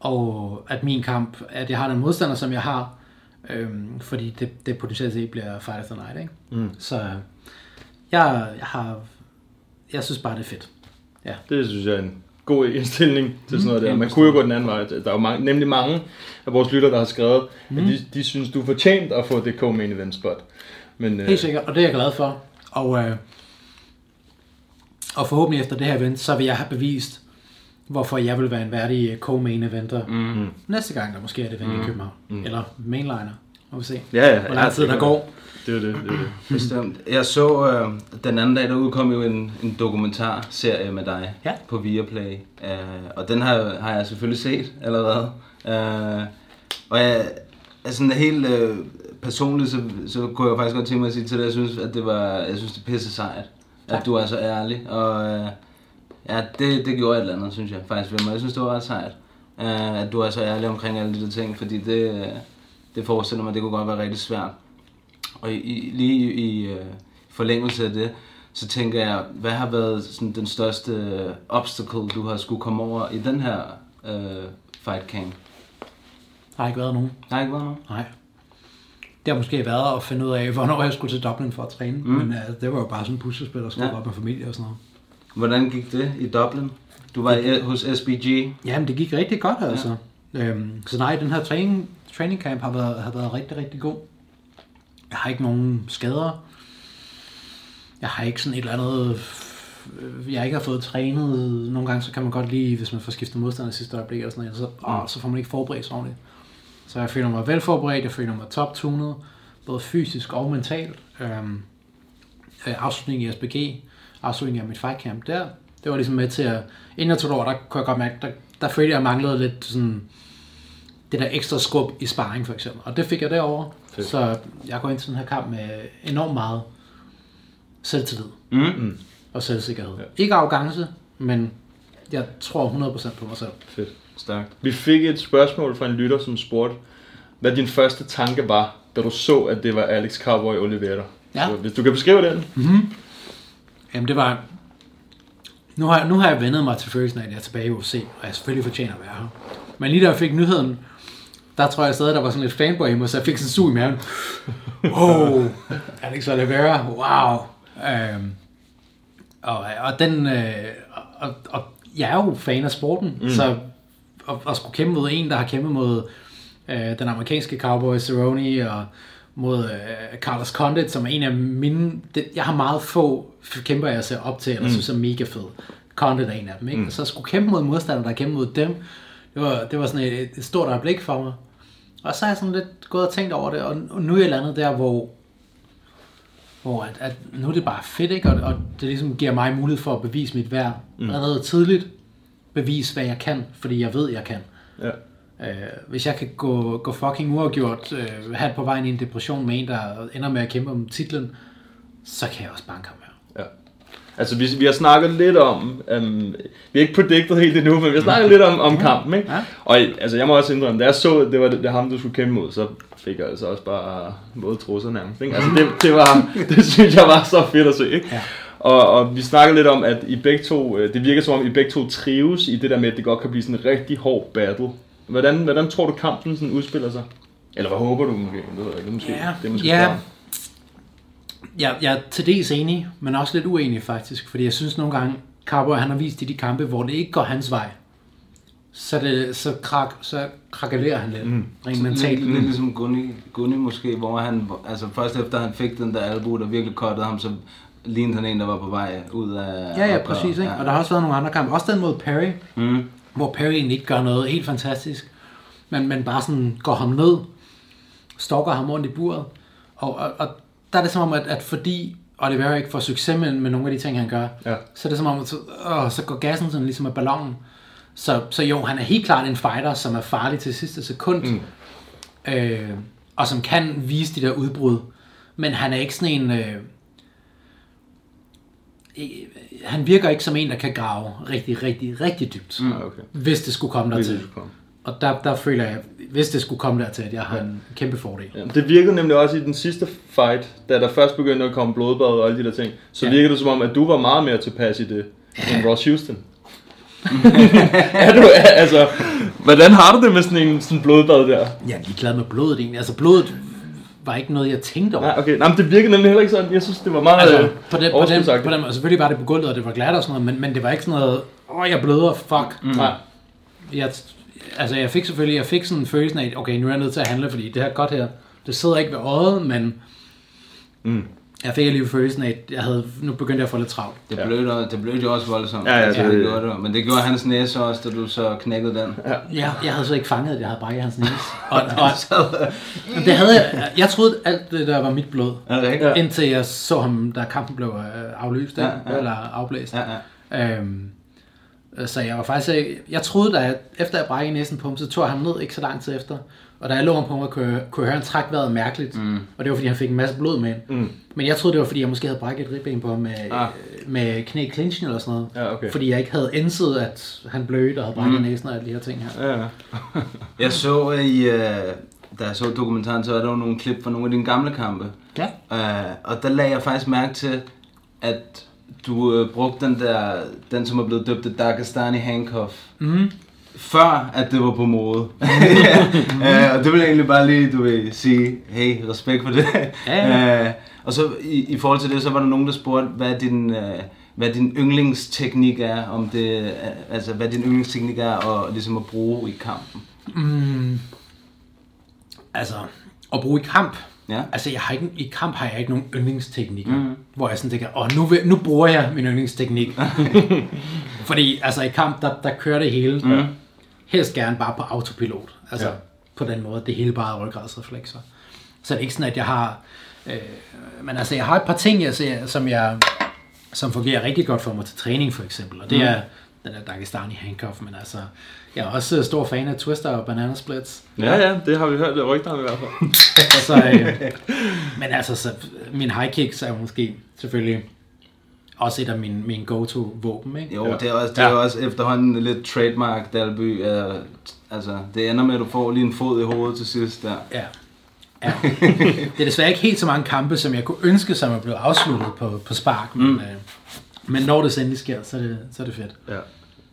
og at min kamp, at jeg har den modstander, som jeg har, øhm, fordi det, det potentielt set bliver Fight of the Night, ikke? Mm. Så jeg, jeg har, jeg synes bare, det er fedt. Ja. Det synes jeg er en god indstilling til sådan noget der. helt Man kunne jo gå den anden vej. Der er jo mange, nemlig mange af vores lytter, der har skrevet, mm. at de, de synes, du er fortjent at få det co-main event spot. Men, øh, Helt sikkert, og det er jeg glad for. Og, øh, og forhåbentlig efter det her event, så vil jeg have bevist, hvorfor jeg vil være en værdig co-main eventer. Mm. Næste gang, der måske er det event mm. i København. Mm. Eller mainliner. Må vi se, Ja, ja, hvor lang tid det der går. det er det. det, er det. Bestemt. Jeg så øh, den anden dag, der udkom jo en, en dokumentarserie med dig Ja. på Viaplay. Øh, og den har, har jeg selvfølgelig set allerede. Øh, og jeg er sådan helt øh, personligt, så, så kunne jeg faktisk godt tænke mig at sige til dig, at jeg synes, at det var, jeg synes, det er pisse sejt. At du er så ærlig. Og øh, ja, det, det gjorde et eller andet, synes jeg faktisk ved mig. Jeg synes, det var ret sejt. Øh, at du er så ærlig omkring alle de der ting, fordi det, øh, det forestiller mig, det kunne godt være rigtig svært. Og i, i, lige i, øh, forlængelse af det, så tænker jeg, hvad har været sådan, den største øh, obstacle, du har skulle komme over i den her øh, fight camp? Der har ikke været nogen. Der har ikke været nogen? Nej. Det har måske været at finde ud af, hvornår jeg skulle til Dublin for at træne. Mm. Men uh, det var jo bare sådan en puslespil, der skulle Ja. op med familie og sådan noget. Hvordan gik det i Dublin? Du var i, hos SBG. Jamen, det gik rigtig godt, altså. Ja. Øhm, så nej, den her træning, training camp har været, har været rigtig, rigtig god. Jeg har ikke nogen skader. Jeg har ikke sådan et eller andet... Øh, jeg ikke har fået trænet. Nogle gange så kan man godt lige, hvis man får skiftet modstander i sidste øjeblik, eller sådan noget, så, åh, så får man ikke forberedt sig ordentligt. Så jeg føler mig velforberedt, jeg føler mig toptunet, både fysisk og mentalt. Øhm, øh, afslutningen i SBG, afslutningen af mit fight camp der, det var ligesom med til at, inden jeg tog det over, der kunne jeg godt mærke, der, der følte jeg, at jeg manglede lidt sådan, det der ekstra skub i sparring for eksempel. Og det fik jeg derovre. Fedt. Så jeg går ind til den her kamp med enormt meget selvtillid Mm. og selvsikkerhed. Ja. Ikke arrogance, men jeg tror 100% på mig selv. Fedt. Stærkt. Vi fik et spørgsmål fra en lytter, som spurgte, hvad din første tanke var, da du så, at det var Alex Cowboy Oliveira. Ja. Så hvis du kan beskrive den. Jamen det var... Nu har, nu har jeg vendet mig til følelsen af, at jeg er tilbage i UFC, og jeg selvfølgelig fortjener at være her. Men lige da jeg fik nyheden, der tror jeg stadig, der var sådan lidt fanboy i mig, så jeg fik sådan en sug i maven. Wow, Alex Oliveira, wow. Øhm, og, og den, øh, og, og jeg er jo fan af sporten, mm. så at, at skulle kæmpe mod en, der har kæmpet mod øh, den amerikanske cowboy Cerrone, og mod øh, Carlos Condit, som er en af mine... Det, jeg har meget få kæmper, jeg ser op til, eller mm. synes er mega fed. Condit er en af dem, ikke? Mm. Så at skulle kæmpe mod modstandere, der kæmpe mod dem, det var, det var sådan et, et stort øjeblik for mig. Og så har jeg sådan lidt gået og tænkt over det, og nu er jeg landet der, hvor, hvor at, at nu er det bare fedt, ikke? Og, og det ligesom giver mig mulighed for at bevise mit værd. Mm. Allerede tidligt bevise, hvad jeg kan, fordi jeg ved, jeg kan. Ja. Øh, hvis jeg kan gå, gå fucking uafgjort, øh, have på vejen i en depression med en, der ender med at kæmpe om titlen, så kan jeg også her. Ja. Altså, vi, vi har snakket lidt om, um, vi har ikke predicted helt endnu, men vi har snakket lidt om, om kampen, ikke? Ja. Og altså, jeg må også indrømme, da jeg så, at det var det, det ham, du skulle kæmpe mod, så fik jeg altså også bare våde trusser nærmest, ikke? Altså, det, det, var, det synes jeg var så fedt at se, ikke? Ja. Og, og vi snakkede lidt om, at I begge to, øh, det virker som om, I begge to trives i det der med, at det godt kan blive sådan en rigtig hård battle. Hvordan, hvordan tror du, kampen sådan udspiller sig? Eller hvad håber du måske? Det, ved jeg ikke. det er måske, Ja, det er måske ja. Jeg, jeg er til dels enig, men også lidt uenig faktisk, fordi jeg synes nogle gange, Cowboy han har vist i de kampe, hvor det ikke går hans vej, så, det, så, krak, så krakalerer han lidt, mm. rent mentalt. Lidt, lidt ligesom Gunni, Gunni måske, hvor han, altså først efter han fik den der albu, der virkelig kottede ham, så lignede han en, der var på vej ud af... Ja, ja, præcis. Ikke? Og der har også været nogle andre kampe. Også den mod Perry, Mm. hvor Perry egentlig ikke gør noget helt fantastisk, men, men bare sådan går ham ned, stalker ham rundt i buret. Og, og, og der er det som om, at, at fordi Oliver ikke får succes med, med nogle af de ting, han gør, Ja. så er det som om, at så, åh, så går gassen sådan ligesom af ballonen. Så, så jo, han er helt klart en fighter, som er farlig til sidste sekund, mm. øh, og som kan vise de der udbrud. Men han er ikke sådan en... Øh, øh, han virker ikke som en, der kan grave rigtig, rigtig, rigtig dybt. Mm. Ja, okay. Hvis det skulle komme Hvis dertil. det skulle komme. Og der, der føler jeg, hvis det skulle komme dertil, at jeg har en kæmpe fordel. Ja, det virkede nemlig også i den sidste fight, da der først begyndte at komme blodbad og alle de der ting. Så Ja. ja. virkede det som om, at du var meget mere tilpas i det, end Ross Houston. er du, altså, hvordan har du det med sådan en sådan blodbad der? Jeg er ligeglad med blodet egentlig. Altså blodet var ikke noget, jeg tænkte over. Nej, okay. Nej, men det virkede nemlig heller ikke sådan. Jeg synes, det var meget Altså, øh, på den, på den, på den, måde, selvfølgelig var det på gulvet, og det var glat og sådan noget, men, men det var ikke sådan noget, åh, jeg bløder, fuck. Mm. Nej. Jeg, altså, jeg fik selvfølgelig, jeg fik sådan en følelse af, okay, nu er jeg nødt til at handle, fordi det her godt her, det sidder ikke ved øjet, men Mm. jeg fik alligevel følelsen af, at jeg havde, nu begyndte jeg at få lidt travlt. Det blødte, ja. det blødte jo også voldsomt. Ja, ja, det- det, gjorde det. Men det gjorde hans næse også, da du så knækkede den. Ja. Jeg, jeg havde så ikke fanget, at jeg havde brækket hans næse. Og, og, det havde jeg, jeg troede alt det der var mit blod. Det? Ja. Indtil jeg så ham, da kampen blev øh, aflyst, ja, Ja, ja. ja. eller afblæst. Ja, ja. Øhm, så jeg var faktisk, ikke- jeg troede, da jeg, efter jeg brækkede næsen på ham, så tog ham ned ikke så lang tid efter. Og da jeg lå ham på mig, kunne jeg, kunne jeg høre, at han træk vejret mærkeligt. Mm. Og det var, fordi han fik en masse blod med. Mm. Men jeg troede, det var, fordi jeg måske havde brækket et ribben på ham med, Ah. ah. med knæ clinchen eller sådan noget. Ja, okay. Fordi jeg ikke havde indset, at han blødte og havde brækket Mm. næsen og alle de her ting her. Ja, ja. Jeg så i, øh, da jeg så dokumentaren, så er der jo nogle klip fra nogle af dine gamle kampe. Ja. Øh, og der lagde jeg faktisk mærke til, at du øh, brugte den der, den som er blevet døbt The Dagestani Handcuff. Mm. Før at det var på mode. ja. øh, og det vil jeg egentlig bare lige, du vil sige, hey, respekt for det. Ja, ja. øh, og så i, i forhold til det, så var der nogen, der spurgte, hvad din, øh, hvad din yndlingsteknik er, om det, øh, altså hvad din yndlingsteknik er, at, ligesom at bruge i kampen. Mm. Altså, at bruge i kamp. Ja. Altså, jeg har ikke, i kamp har jeg ikke nogen yndlingsteknikker, mm. hvor jeg sådan tænker, åh, nu, vil, nu bruger jeg min yndlingsteknik. Fordi, altså, i kamp, der, der kører det hele. Mm. Helst gerne bare på autopilot. Altså, ja. på den måde, det hele bare er ryggradsreflekser. Så det er ikke sådan, at jeg har... Øh, men altså, jeg har et par ting, jeg ser, som jeg som fungerer rigtig godt for mig til træning, for eksempel. Og det Mm. er den der Dagestani handcuff, men altså, jeg er også øh, stor fan af Twister og Banana Splits. ja, ja, det har vi hørt det rygter om i hvert fald. Så, øh, men altså, så, min high kicks er måske selvfølgelig også et af mine, mine go-to-våben, ikke? Jo, Ja. ja. det er også, det er også efterhånden lidt trademark, Dalby. Uh, altså, det ender med, at du får lige en fod i hovedet til sidst der. Ja. ja. Det er desværre ikke helt så mange kampe, som jeg kunne ønske, som er blevet afsluttet på, på spark, men, Mm. øh, men når det endelig sker, så er det, så er det fedt. Ja.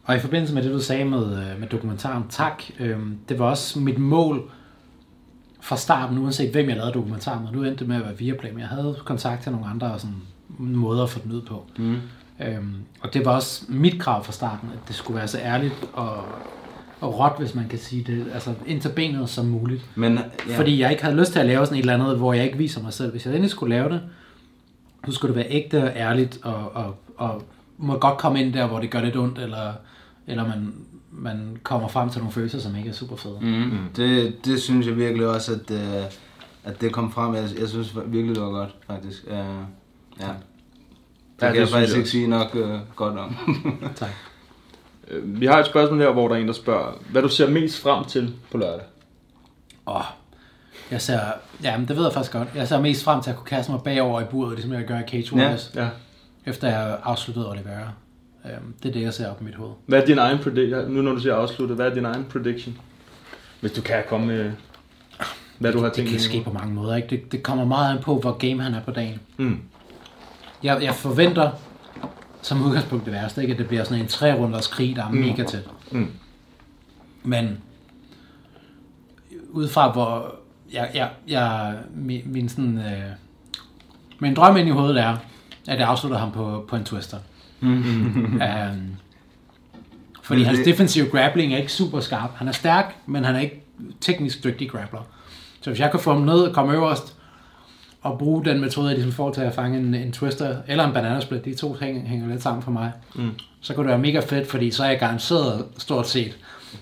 Og i forbindelse med det, du sagde med, øh, med dokumentaren, tak, øh, det var også mit mål fra starten, uanset hvem jeg lavede dokumentaren med. Nu endte det med at være Viaplay, men jeg havde kontakt til nogle andre og sådan, måder at få den ud på. Mm. Øhm, og det var også mit krav fra starten, at det skulle være så ærligt og, og råt, hvis man kan sige det, altså ind til benet som muligt. Men, Ja. ja. Fordi jeg ikke havde lyst til at lave sådan et eller andet, hvor jeg ikke viser mig selv. Hvis jeg endelig skulle lave det, så skulle det være ægte og ærligt, og, og, og må godt komme ind der, hvor det gør lidt ondt, eller, eller man, man kommer frem til nogle følelser, som ikke er super fede. Mm. Det, det synes jeg virkelig også, at, uh, at det kom frem. Jeg, jeg synes virkelig, det var godt, faktisk. Uh, ja. Det Ja, kan det jeg faktisk jeg ikke sige nok uh, godt om. Tak. Øh, Vi har et spørgsmål her, hvor der er en, der spørger, hvad du ser mest frem til på lørdag? Åh, jeg ser, ja, men det ved jeg faktisk godt. Jeg ser mest frem til at kunne kaste mig bagover i buret, ligesom jeg gør i Cage Warriors, Ja. efter jeg har afsluttet Oliveira. Øhm, det er det, jeg ser op i mit hoved. Hvad er din egen prediction? Nu når du siger afsluttet, hvad er din egen prediction? Hvis du kan komme med, hvad du har Det tænkt. kan lige nu. ske på mange måder, ikke? Det, det kommer meget an på, hvor game han er på dagen. Mm. Jeg, jeg forventer som udgangspunkt det værste, ikke? At det bliver sådan en tre runders krig, der er mega tæt. Mm. Men ud fra hvor jeg, jeg, jeg min, min sådan øh, min drøm ind i hovedet er at jeg afslutter ham på, på en twister. um, fordi Men hans defensive grappling er ikke super skarp. Han er stærk, men han er ikke teknisk dygtig grappler. Så hvis jeg kan få ham ned og komme øverst, og bruge den metode, jeg ligesom får til at fange en, en twister, eller en banana split, de to hænger, hænger lidt sammen for mig, Mm. så kunne det være mega fedt, fordi så er jeg garanteret stort set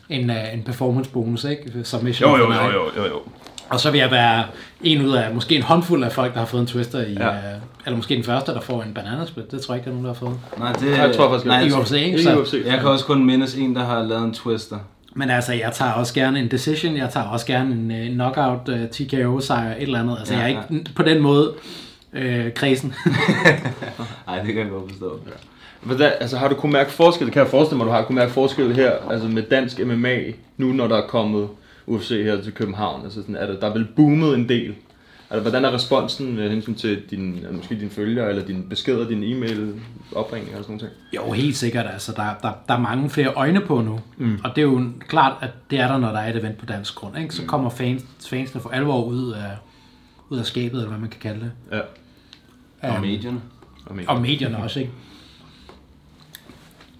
en, uh, en performance bonus, ikke? Submission Jo, jo, jo, jo, jo, jo. Og så vil jeg være en ud af måske en håndfuld af folk, der har fået en twister i, Ja. ja. uh, eller måske den første, der får en banana split. Det tror jeg ikke, der er nogen, der har fået. Nej, det, Jeg tror faktisk, nej, jeg- UFC, ikke? Så- UFC. Jeg kan også kun mindes en, der har lavet en twister. Men altså, jeg tager også gerne en decision, jeg tager også gerne en uh, knockout uh, TKO sejr, et eller andet. Altså, Ja, ja, jeg er ikke på den måde øh, kredsen. Nej, det kan jeg godt forstå. Hvordan, altså har du kunnet mærke forskel, kan jeg forestille mig, du har kunnet mærke forskel her, altså med dansk MMA, nu når der er kommet UFC her til København, altså sådan, er der, der er vel boomet en del. Altså, hvordan er responsen med hensyn til din, altså, måske dine følgere, eller dine beskeder, din e-mail, opringninger og sådan noget? Jo, helt sikkert. Altså, der, der, der er mange flere øjne på nu. Mm. Og det er jo klart, at det er der, når der er et event på dansk grund. Ikke? Så kommer fans, fansene for alvor ud af, ud af skabet, eller hvad man kan kalde det. Ja. Og Øhm, medierne. Og medier. Og medierne også, ikke?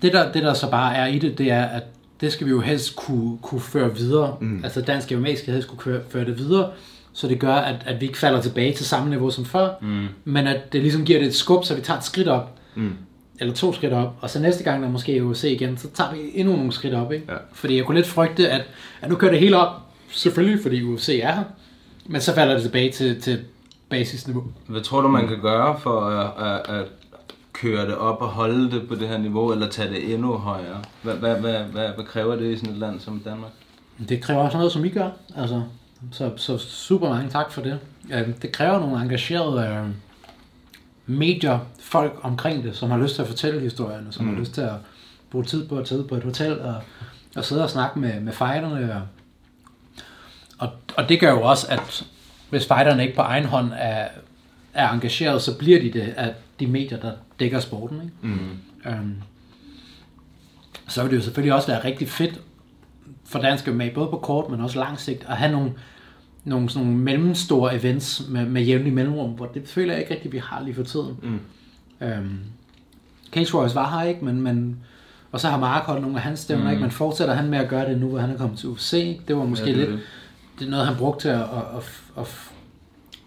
Det der, det der så bare er i det, det er, at det skal vi jo helst kunne, kunne føre videre. Mm. Altså dansk MMA skal helst kunne køre, føre det videre, så det gør, at, at vi ikke falder tilbage til samme niveau som før, mm. men at det ligesom giver det et skub, så vi tager et skridt op, Mm. eller to skridt op, og så næste gang, der måske er UFC igen, så tager vi endnu nogle skridt op, ikke? Ja. Fordi jeg kunne lidt frygte, at, at nu kører det hele op, selvfølgelig fordi UFC er her, men så falder det tilbage til, til basisniveau. Hvad tror du, man kan gøre for at, at, at køre det op og holde det på det her niveau, eller tage det endnu højere? Hvad, hvad, hvad, hvad, hvad kræver det i sådan et land som Danmark? Det kræver også noget, som I gør. Altså, så, så super mange tak for det. Ja, det kræver nogle engagerede øh, medier, folk omkring det, som har lyst til at fortælle historierne, som mm. har lyst til at bruge tid på at sidde på et hotel og, og sidde og snakke med, med fighterne. Og, og, det gør jo også, at hvis fighterne ikke på egen hånd er, er engageret, så bliver de det af de medier, der dækker sporten. Ikke? Mm. Øhm, så vil det jo selvfølgelig også være rigtig fedt for dansk med både på kort, men også lang sigt, at have nogle, nogle, sådan nogle mellemstore events med, med jævnlig mellemrum, hvor det føler jeg ikke rigtig, vi har lige for tiden. Mm. Øhm, Cage Warriors var her ikke, men, men og så har Mark holdt nogle af hans stævner, mm. ikke? men fortsætter han med at gøre det nu, hvor han er kommet til UFC. Det var måske Ja, det lidt, det. det er noget, han brugte til at, at, at,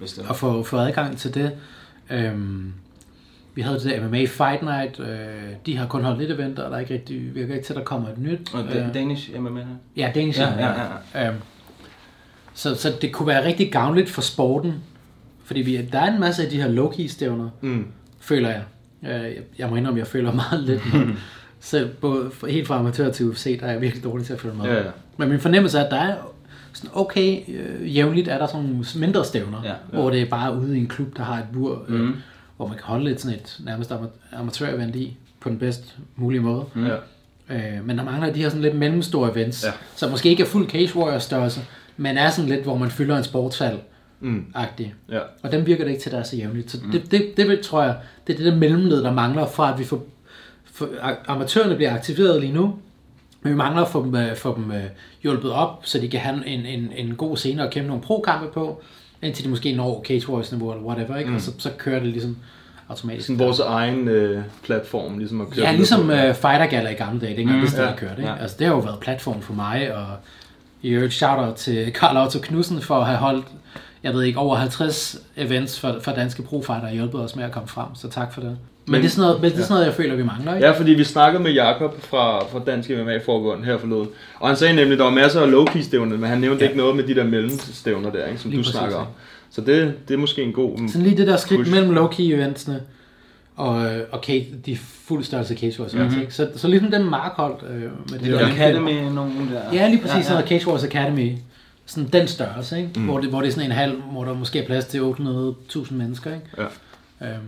at, at få, få adgang til det. Øhm, vi havde det der MMA Fight Night, øh, de har kun holdt lidt eventer, og der er ikke rigtig, virker ikke til, at der kommer et nyt. Og Øh, da- Danish MMA her? Ja, Danish Ja, ja, ja, ja, ja. Øhm, så, så det kunne være rigtig gavnligt for sporten, fordi vi, der er en masse af de her low-key stævner, Mm. føler jeg. Øh, Jeg, må indrømme, jeg føler meget lidt. Selv både helt fra amatør til UFC, der er jeg virkelig dårlig til at følge med. Ja, ja. Men min fornemmelse er, at der er sådan okay øh, jævnligt, er der sådan nogle mindre stævner, Ja, ja, hvor det er bare ude i en klub, der har et bur, øh, Mhm. Hvor man kan holde lidt sådan et nærmest ama- amatør-event i, på den bedst mulige måde. Mm. Ja. Øh, men der mangler de her sådan lidt mellemstore events, Ja. som måske ikke er fuld Cage Warriors størrelse, men er sådan lidt, hvor man fylder en sportshal Mm. agtig. Ja. Og dem virker det ikke til, der er så jævnligt. Så det, det, det vil, tror jeg, det er det der mellemled, der mangler fra, at vi får, for, amatørerne bliver aktiveret lige nu, men vi mangler at få dem, øh, få dem øh, hjulpet op, så de kan have en, en, en god scene og kæmpe nogle pro-kampe på, indtil de måske når Cage Warriors niveau eller whatever, ikke? Mm. Og så, så kører det ligesom automatisk. Sådan vores egen øh, platform, ligesom at køre Ja, ligesom uh, Fighter Gala i gamle dage, dengang Mm, det stadig ja, kørte. Ikke? Ja. Altså, det har jo været platform for mig, og i øvrigt shout-out til Karl Otto Knudsen for at have holdt, jeg ved ikke, over 50 events for, for danske profighter og hjulpet os med at komme frem, så tak for det. Men, Men- det er sådan noget, men det er sådan noget jeg føler, vi mangler, ikke? Ja, fordi vi snakkede med Jakob fra, fra Dansk MMA-forbund her forleden. Og han sagde nemlig, at der var masser af low-key stævner, men han nævnte ja. Ikke noget med de der mellemstævner der, ikke, som Lige du præcis, snakker om. Så det, det er måske en god... Sådan lige det der skridt Push. mellem low-key eventsene, og, og Kate, de fuld størrelse Cage Wars Mhm. mm-hmm. ikke? Så, så ligesom den markholdt øh, med det, Det er Academy, nogen der. Ja, lige præcis, ja, Ja. Cage Wars Academy. Sådan den størrelse, ikke? Mm. Hvor, det, hvor det er sådan en halv, hvor der måske er plads til 800.000 mennesker, ikke? Ja. Øhm,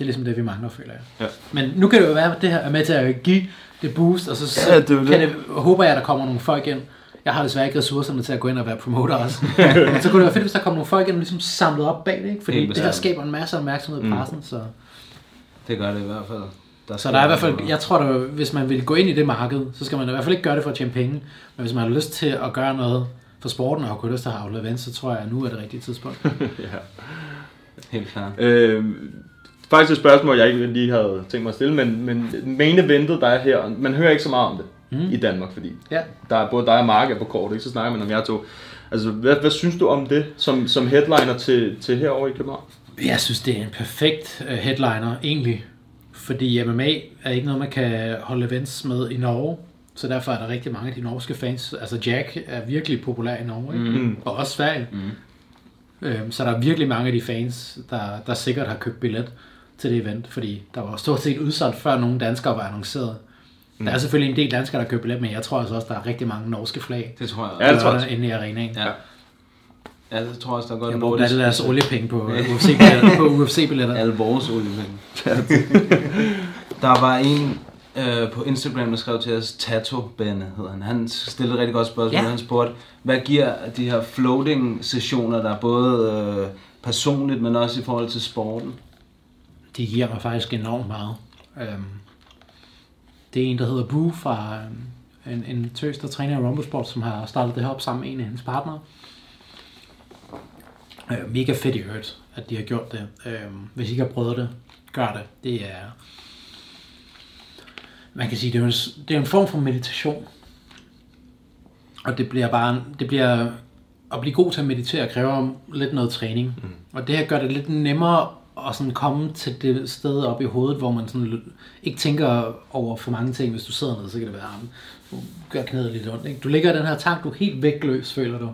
det er ligesom det, vi mangler, føler jeg. Ja. Men nu kan det jo være, at det her er med til at give det boost, og så, så Ja, det kan det. det, håber jeg, at der kommer nogle folk ind. Jeg har desværre ikke ressourcerne til at gå ind og være promoter også. Men så kunne det være fedt, hvis der kommer nogle folk ind og ligesom samlet op bag det, ikke? Fordi det her skaber en masse opmærksomhed i Mm. pressen, så... Det gør det i hvert fald. Der Så der er i hvert fald, jeg tror, at hvis man vil gå ind i det marked, så skal man i hvert fald ikke gøre det for at tjene penge. Men hvis man har lyst til at gøre noget for sporten og har lyst til at have events, så tror jeg, at nu er det rigtige tidspunkt. ja. Helt klart. Øh, faktisk et spørgsmål, jeg ikke lige havde tænkt mig at stille, men, men main eventet, der er her, man hører ikke så meget om det mm. i Danmark, fordi Ja. der er både dig og Mark er på kort, ikke? så snakker man om jer to. Altså, hvad, hvad synes du om det som, som headliner til, til herover i København? Jeg synes, det er en perfekt øh, headliner, egentlig. Fordi MMA er ikke noget, man kan holde events med i Norge. Så derfor er der rigtig mange af de norske fans. Altså Jack er virkelig populær i Norge, ikke? Mm. og også Sverige. Mm. Øhm, så der er virkelig mange af de fans, der, der sikkert har købt billet til det event. Fordi der var stort set udsolgt, før nogle danskere var annonceret. Mm. Der er selvfølgelig en del danskere, der købt billet, men jeg tror altså også, der er rigtig mange norske flag. Det tror jeg. Ja, det tror jeg der inde i arenaen. Ja. Ja, det tror jeg også, der er godt Jeg brugte nordisk- alle deres oliepenge på UFC-billetter. på UFC-billetter. Alle vores oliepenge. der var en øh, på Instagram, der skrev til os, Tato Benne hedder han. Han stillede et rigtig godt spørgsmål. Ja. Ja. Han spurgte, hvad giver de her floating sessioner, der er både øh, personligt, men også i forhold til sporten? De giver mig faktisk enormt meget. Øhm, det er en, der hedder Boo fra øhm, en, en tøs, der træner i Rumble Sport, som har startet det her op sammen med en af hendes partnere. Øh, mega fedt i øvrigt, at de har gjort det. Øhm, hvis I ikke har prøvet det, gør det. Det er... Man kan sige, det er, en, det er en form for meditation. Og det bliver bare... Det bliver, at blive god til at meditere kræver lidt noget træning. Mm. Og det her gør det lidt nemmere og sådan komme til det sted op i hovedet, hvor man sådan ikke tænker over for mange ting. Hvis du sidder ned, så kan det være, at du gør knæet lidt ondt. Ikke? Du ligger i den her tank, du er helt vægtløs, føler du.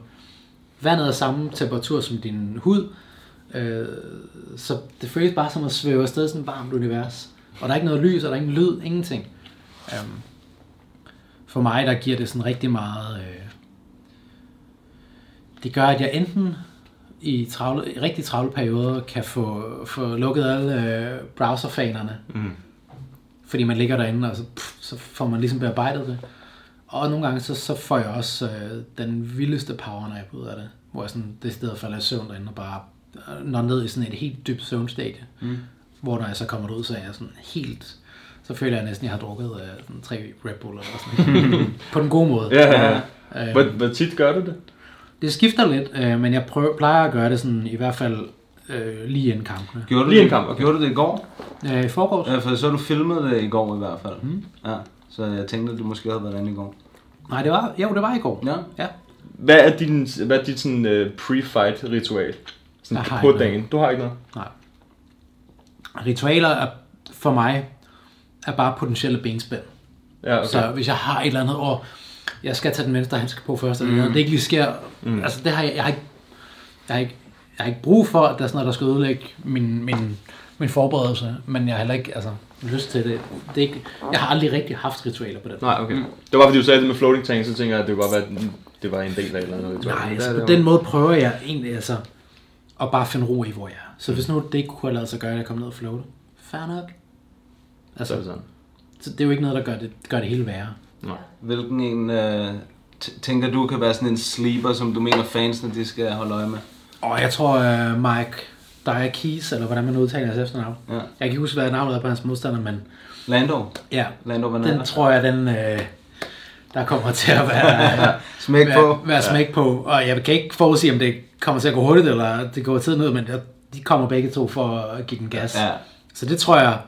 Vandet er samme temperatur som din hud, øh, så det føles bare som at svæve afsted i sådan et varmt univers. Og der er ikke noget lys, og der er ingen lyd, ingenting. Um, for mig, der giver det sådan rigtig meget... Øh, det gør, at jeg enten i, travle, i rigtig travle perioder kan få, få lukket alle øh, browserfanerne. Mm. Fordi man ligger derinde, og så, pff, så får man ligesom bearbejdet det. Og nogle gange, så, så får jeg også øh, den vildeste powernap ud af det. Hvor jeg sådan, det stedet falder i søvn derinde og bare øh, når ned i sådan et helt dybt søvnstadie. Mm. Hvor når jeg så kommer ud, så er jeg sådan helt... Så føler jeg næsten, at jeg har drukket øh, sådan tre Red Bull eller sådan. På den gode måde. Ja, ja, ja. Øh, Hvor, hvor tit gør du det? Det skifter lidt, øh, men jeg prøver, plejer at gøre det sådan i hvert fald øh, lige inden kampene. Gjorde du, Lige det, kamp, okay. gjorde du det i går? Øh, I forgårs? Ja, for så du filmede det i går i hvert fald. Mm. Ja, så jeg tænkte, at du måske havde været derinde i går. Nej, det var, jo, det var i går. Ja. Ja. Hvad er din, hvad er dit sådan, uh, pre-fight ritual? Sådan Jeg på dagen. Du har ikke noget? Nej. Ritualer er for mig er bare potentielle benspænd. Ja, okay. Så hvis jeg har et eller andet, og jeg skal tage den venstre handske på først, og mm. det ikke lige sker, mm. altså det har jeg, jeg har ikke, jeg har ikke, jeg har ikke brug for, at der er sådan noget, der skal ødelægge min, min, min forberedelse, men jeg har heller ikke altså, lyst til det. det er ikke, jeg har aldrig rigtig haft ritualer på den. Nej, okay. Mm. Det var fordi du sagde det med floating tank, så tænker jeg, at det være, at det var en del af eller andet ritual. Nej, altså på den måde prøver jeg egentlig altså at bare finde ro i, hvor jeg er. Så hvis nu det ikke kunne have lavet sig gøre, at jeg kom ned og floate, fair nok. Så Altså, er det sådan. så det er jo ikke noget, der gør det, gør det hele værre. Nej. Hvilken en øh, tænker du kan være sådan en sleeper, som du mener fansene de skal holde øje med? Og jeg tror, uh, Mike Dyer Keys, eller hvordan man udtaler hans efternavn. Ja. Jeg kan ikke huske, hvad navnet er på hans modstander, men Lando? ja, Lando Van den tror jeg, den, uh, der kommer til at være, Smæk på. være, være smæk på. Og jeg kan ikke forudsige, om det kommer til at gå hurtigt, eller det går tiden ud, men jeg- de kommer begge to for at give den gas. Ja. Så det tror jeg,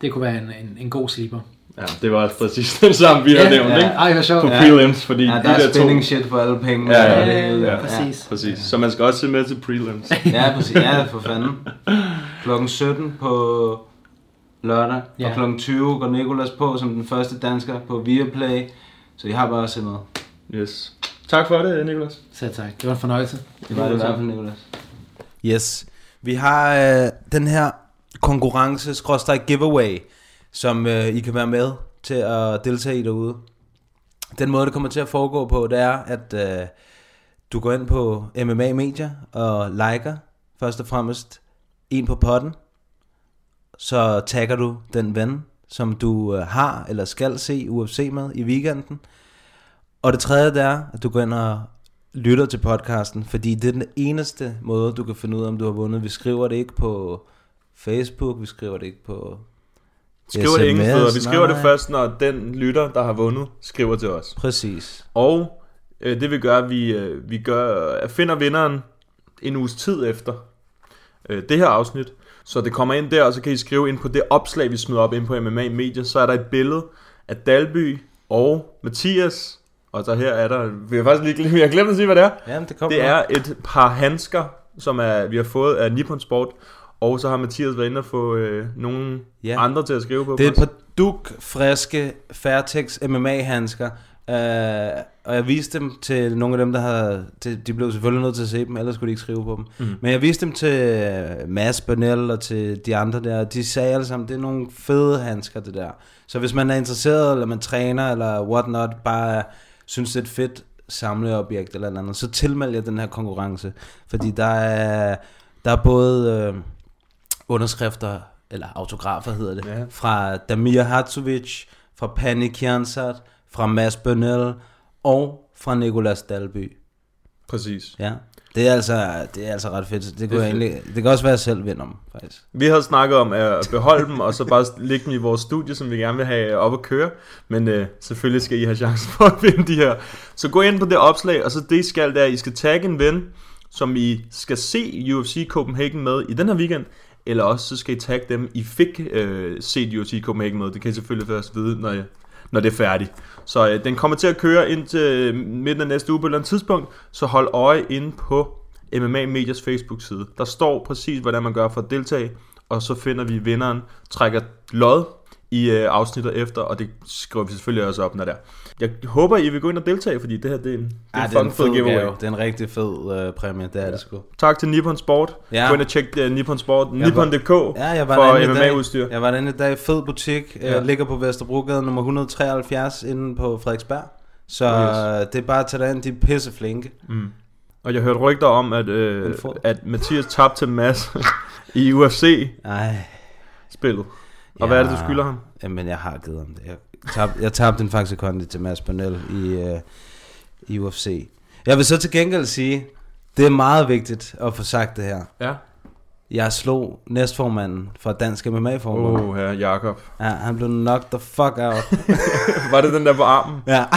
det kunne være en, en, en god sleeper. Ja, det var præcis den samme, vi har Ja, nævnt, ja. ikke? Ej, hvor sjovt. På Ja. prelims, fordi Ja, de der er der spinning to... shit for alle penge. Ja, ja, og det ja, hele. ja, præcis. Præcis. Så man skal også se med til prelims. Ja, præcis. Ja, for fanden. Klokken 17 på lørdag, ja. Ja. og klokken 20 går Nikolas på som den første dansker på Viaplay. Så I har bare at se med. Yes. Tak for det, Nikolas. Så tak. Det var en fornøjelse. Det var det i hvert fald, Nikolas. Yes. Vi har øh, den her konkurrence, skråstrej giveaway, som øh, I kan være med til at deltage i derude. Den måde, det kommer til at foregå på, det er, at øh, du går ind på MMA Media og liker først og fremmest en på potten. Så tagger du den ven, som du øh, har eller skal se UFC med i weekenden. Og det tredje det er, at du går ind og lytter til podcasten, fordi det er den eneste måde, du kan finde ud af, om du har vundet. Vi skriver det ikke på Facebook, vi skriver det ikke på Skriver det ingen steder. Vi skriver nej. det først, når den lytter, der har vundet, skriver til os. Præcis. Og øh, det vi gør, vi, øh, vi gør, øh, finder vinderen en uges tid efter øh, det her afsnit. Så det kommer ind der, og så kan I skrive ind på det opslag, vi smider op ind på MMA Media. Så er der et billede af Dalby og Mathias. Og så her er der, vi har faktisk lige vi har glemt at sige, hvad det er. Jamen, det kommer det er et par handsker, som er, vi har fået af Nippon Sport. Og så har Mathias været inde og få øh, nogle Ja. andre til at skrive på. Det er et par duk friske Fairtex MMA handsker. Uh, og jeg viste dem til nogle af dem, der har... Til, de blev selvfølgelig nødt til at se dem, ellers skulle de ikke skrive på dem. Mhm. Men jeg viste dem til Mads Bernal og til de andre der. De sagde alle sammen, det er nogle fede handsker, det der. Så hvis man er interesseret, eller man træner, eller whatnot, bare synes, det er et fedt samleobjekt eller andet, så tilmeld jer den her konkurrence. Fordi der er, der er både øh, underskrifter, eller autografer hedder det, Ja. fra Damir Hatzovic, fra Pani Kjernsat, fra Mads Bernal og fra Nikolas Dalby. Præcis. Ja. Det er altså, det er altså ret fedt. Det, Det kunne jeg egentlig, det kan også være, at jeg selv vinder dem, faktisk. Vi havde snakket om at beholde dem, og så bare lægge dem i vores studie, som vi gerne vil have op at køre. Men øh, selvfølgelig skal I have chancen for at vinde de her. Så gå ind på det opslag, og så det I skal, er, at I skal tagge en ven, som I skal se UFC Copenhagen med i den her weekend. Eller også så skal I tagge dem, I fik øh, set UFC Copenhagen med. Det kan I selvfølgelig først vide, når, når det er færdigt. Så øh, den kommer til at køre ind til øh, midten af næste uge på et eller andet tidspunkt. Så hold øje inde på MMA Medias Facebook-side. Der står præcis, hvordan man gør for at deltage, og så finder vi vinderen, trækker lod i øh, afsnittet efter, og det skriver vi selvfølgelig også op, når det er. Jeg håber, I vil gå ind og deltage, fordi det her det er en, det er Ja, en det er en fed giveaway. gave. Det er en rigtig fed øh, præmie, det er det sgu. Tak til Nippon Sport. Ja. Gå ind og tjek uh, Nippon Sport. Nippon.dk Ja, jeg var for. MMA-udstyr. Jeg var derinde i dag. Fed butik. Ja. Ja. ligger på Vesterbrogade nummer 173 inde på Frederiksberg. Så yes. det er bare at tage derind. De er pisse flinke. Mm. Og jeg hørte rygter om, at, øh, at Mathias tabte til Mads i UFC-spillet. Og hvad er det, du skylder ham? Jamen, jeg har givet ham det. Jeg tabte, jeg tabte en faktisk kondi til Mads Bernal i, øh, i UFC. Jeg vil så til gengæld sige, det er meget vigtigt at få sagt det her. Ja. Jeg slog næstformanden fra Dansk MMA-forbund. Åh, her Jakob. Ja, han blev knocked the fuck out. Var det den der på armen? ja.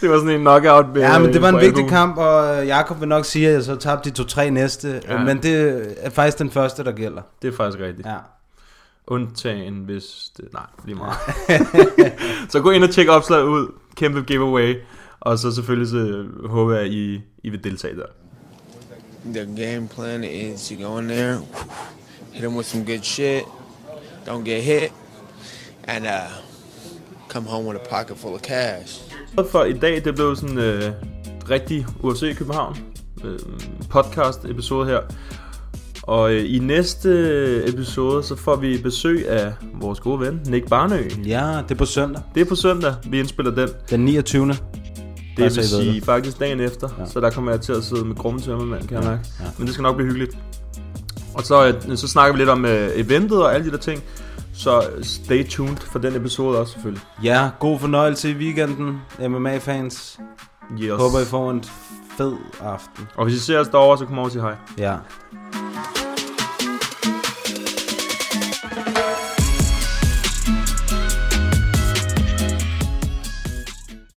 Det var sådan en knockout med, ja, men det var en vigtig kamp, og Jakob vil nok sige, at jeg så tabte de to-tre næste. Ja. Ja. Men det er faktisk den første, der gælder. Det er faktisk rigtigt. Ja. Undtagen hvis det... Nej, lige meget. så gå ind og tjek opslaget ud. Kæmpe giveaway. Og så selvfølgelig så håber jeg, at I, I vil deltage der. The game plan is you go in there, hit them with some good shit, don't get hit, and uh, come home with a pocket full of cash. For i dag, det blev sådan øh, rigtig UFC København øh, podcast episode her. Og øh, i næste episode, så får vi besøg af vores gode ven, Nick Barnø. Ja, det er på søndag. Det er på søndag, vi indspiller den. Den 29. Det vil så I ved sige det. faktisk dagen efter, ja. så der kommer jeg til at sidde med grumme tømmermand, kan jeg Ja, mærke. ja. Men det skal nok blive hyggeligt. Og så, øh, så snakker vi lidt om øh, eventet og alle de der ting. Så stay tuned for den episode også selvfølgelig. Ja, god fornøjelse i weekenden, MMA-fans. Yes. Håber, I får en fed aften. Og hvis I ser os derovre, så kom over og sig hej. Ja.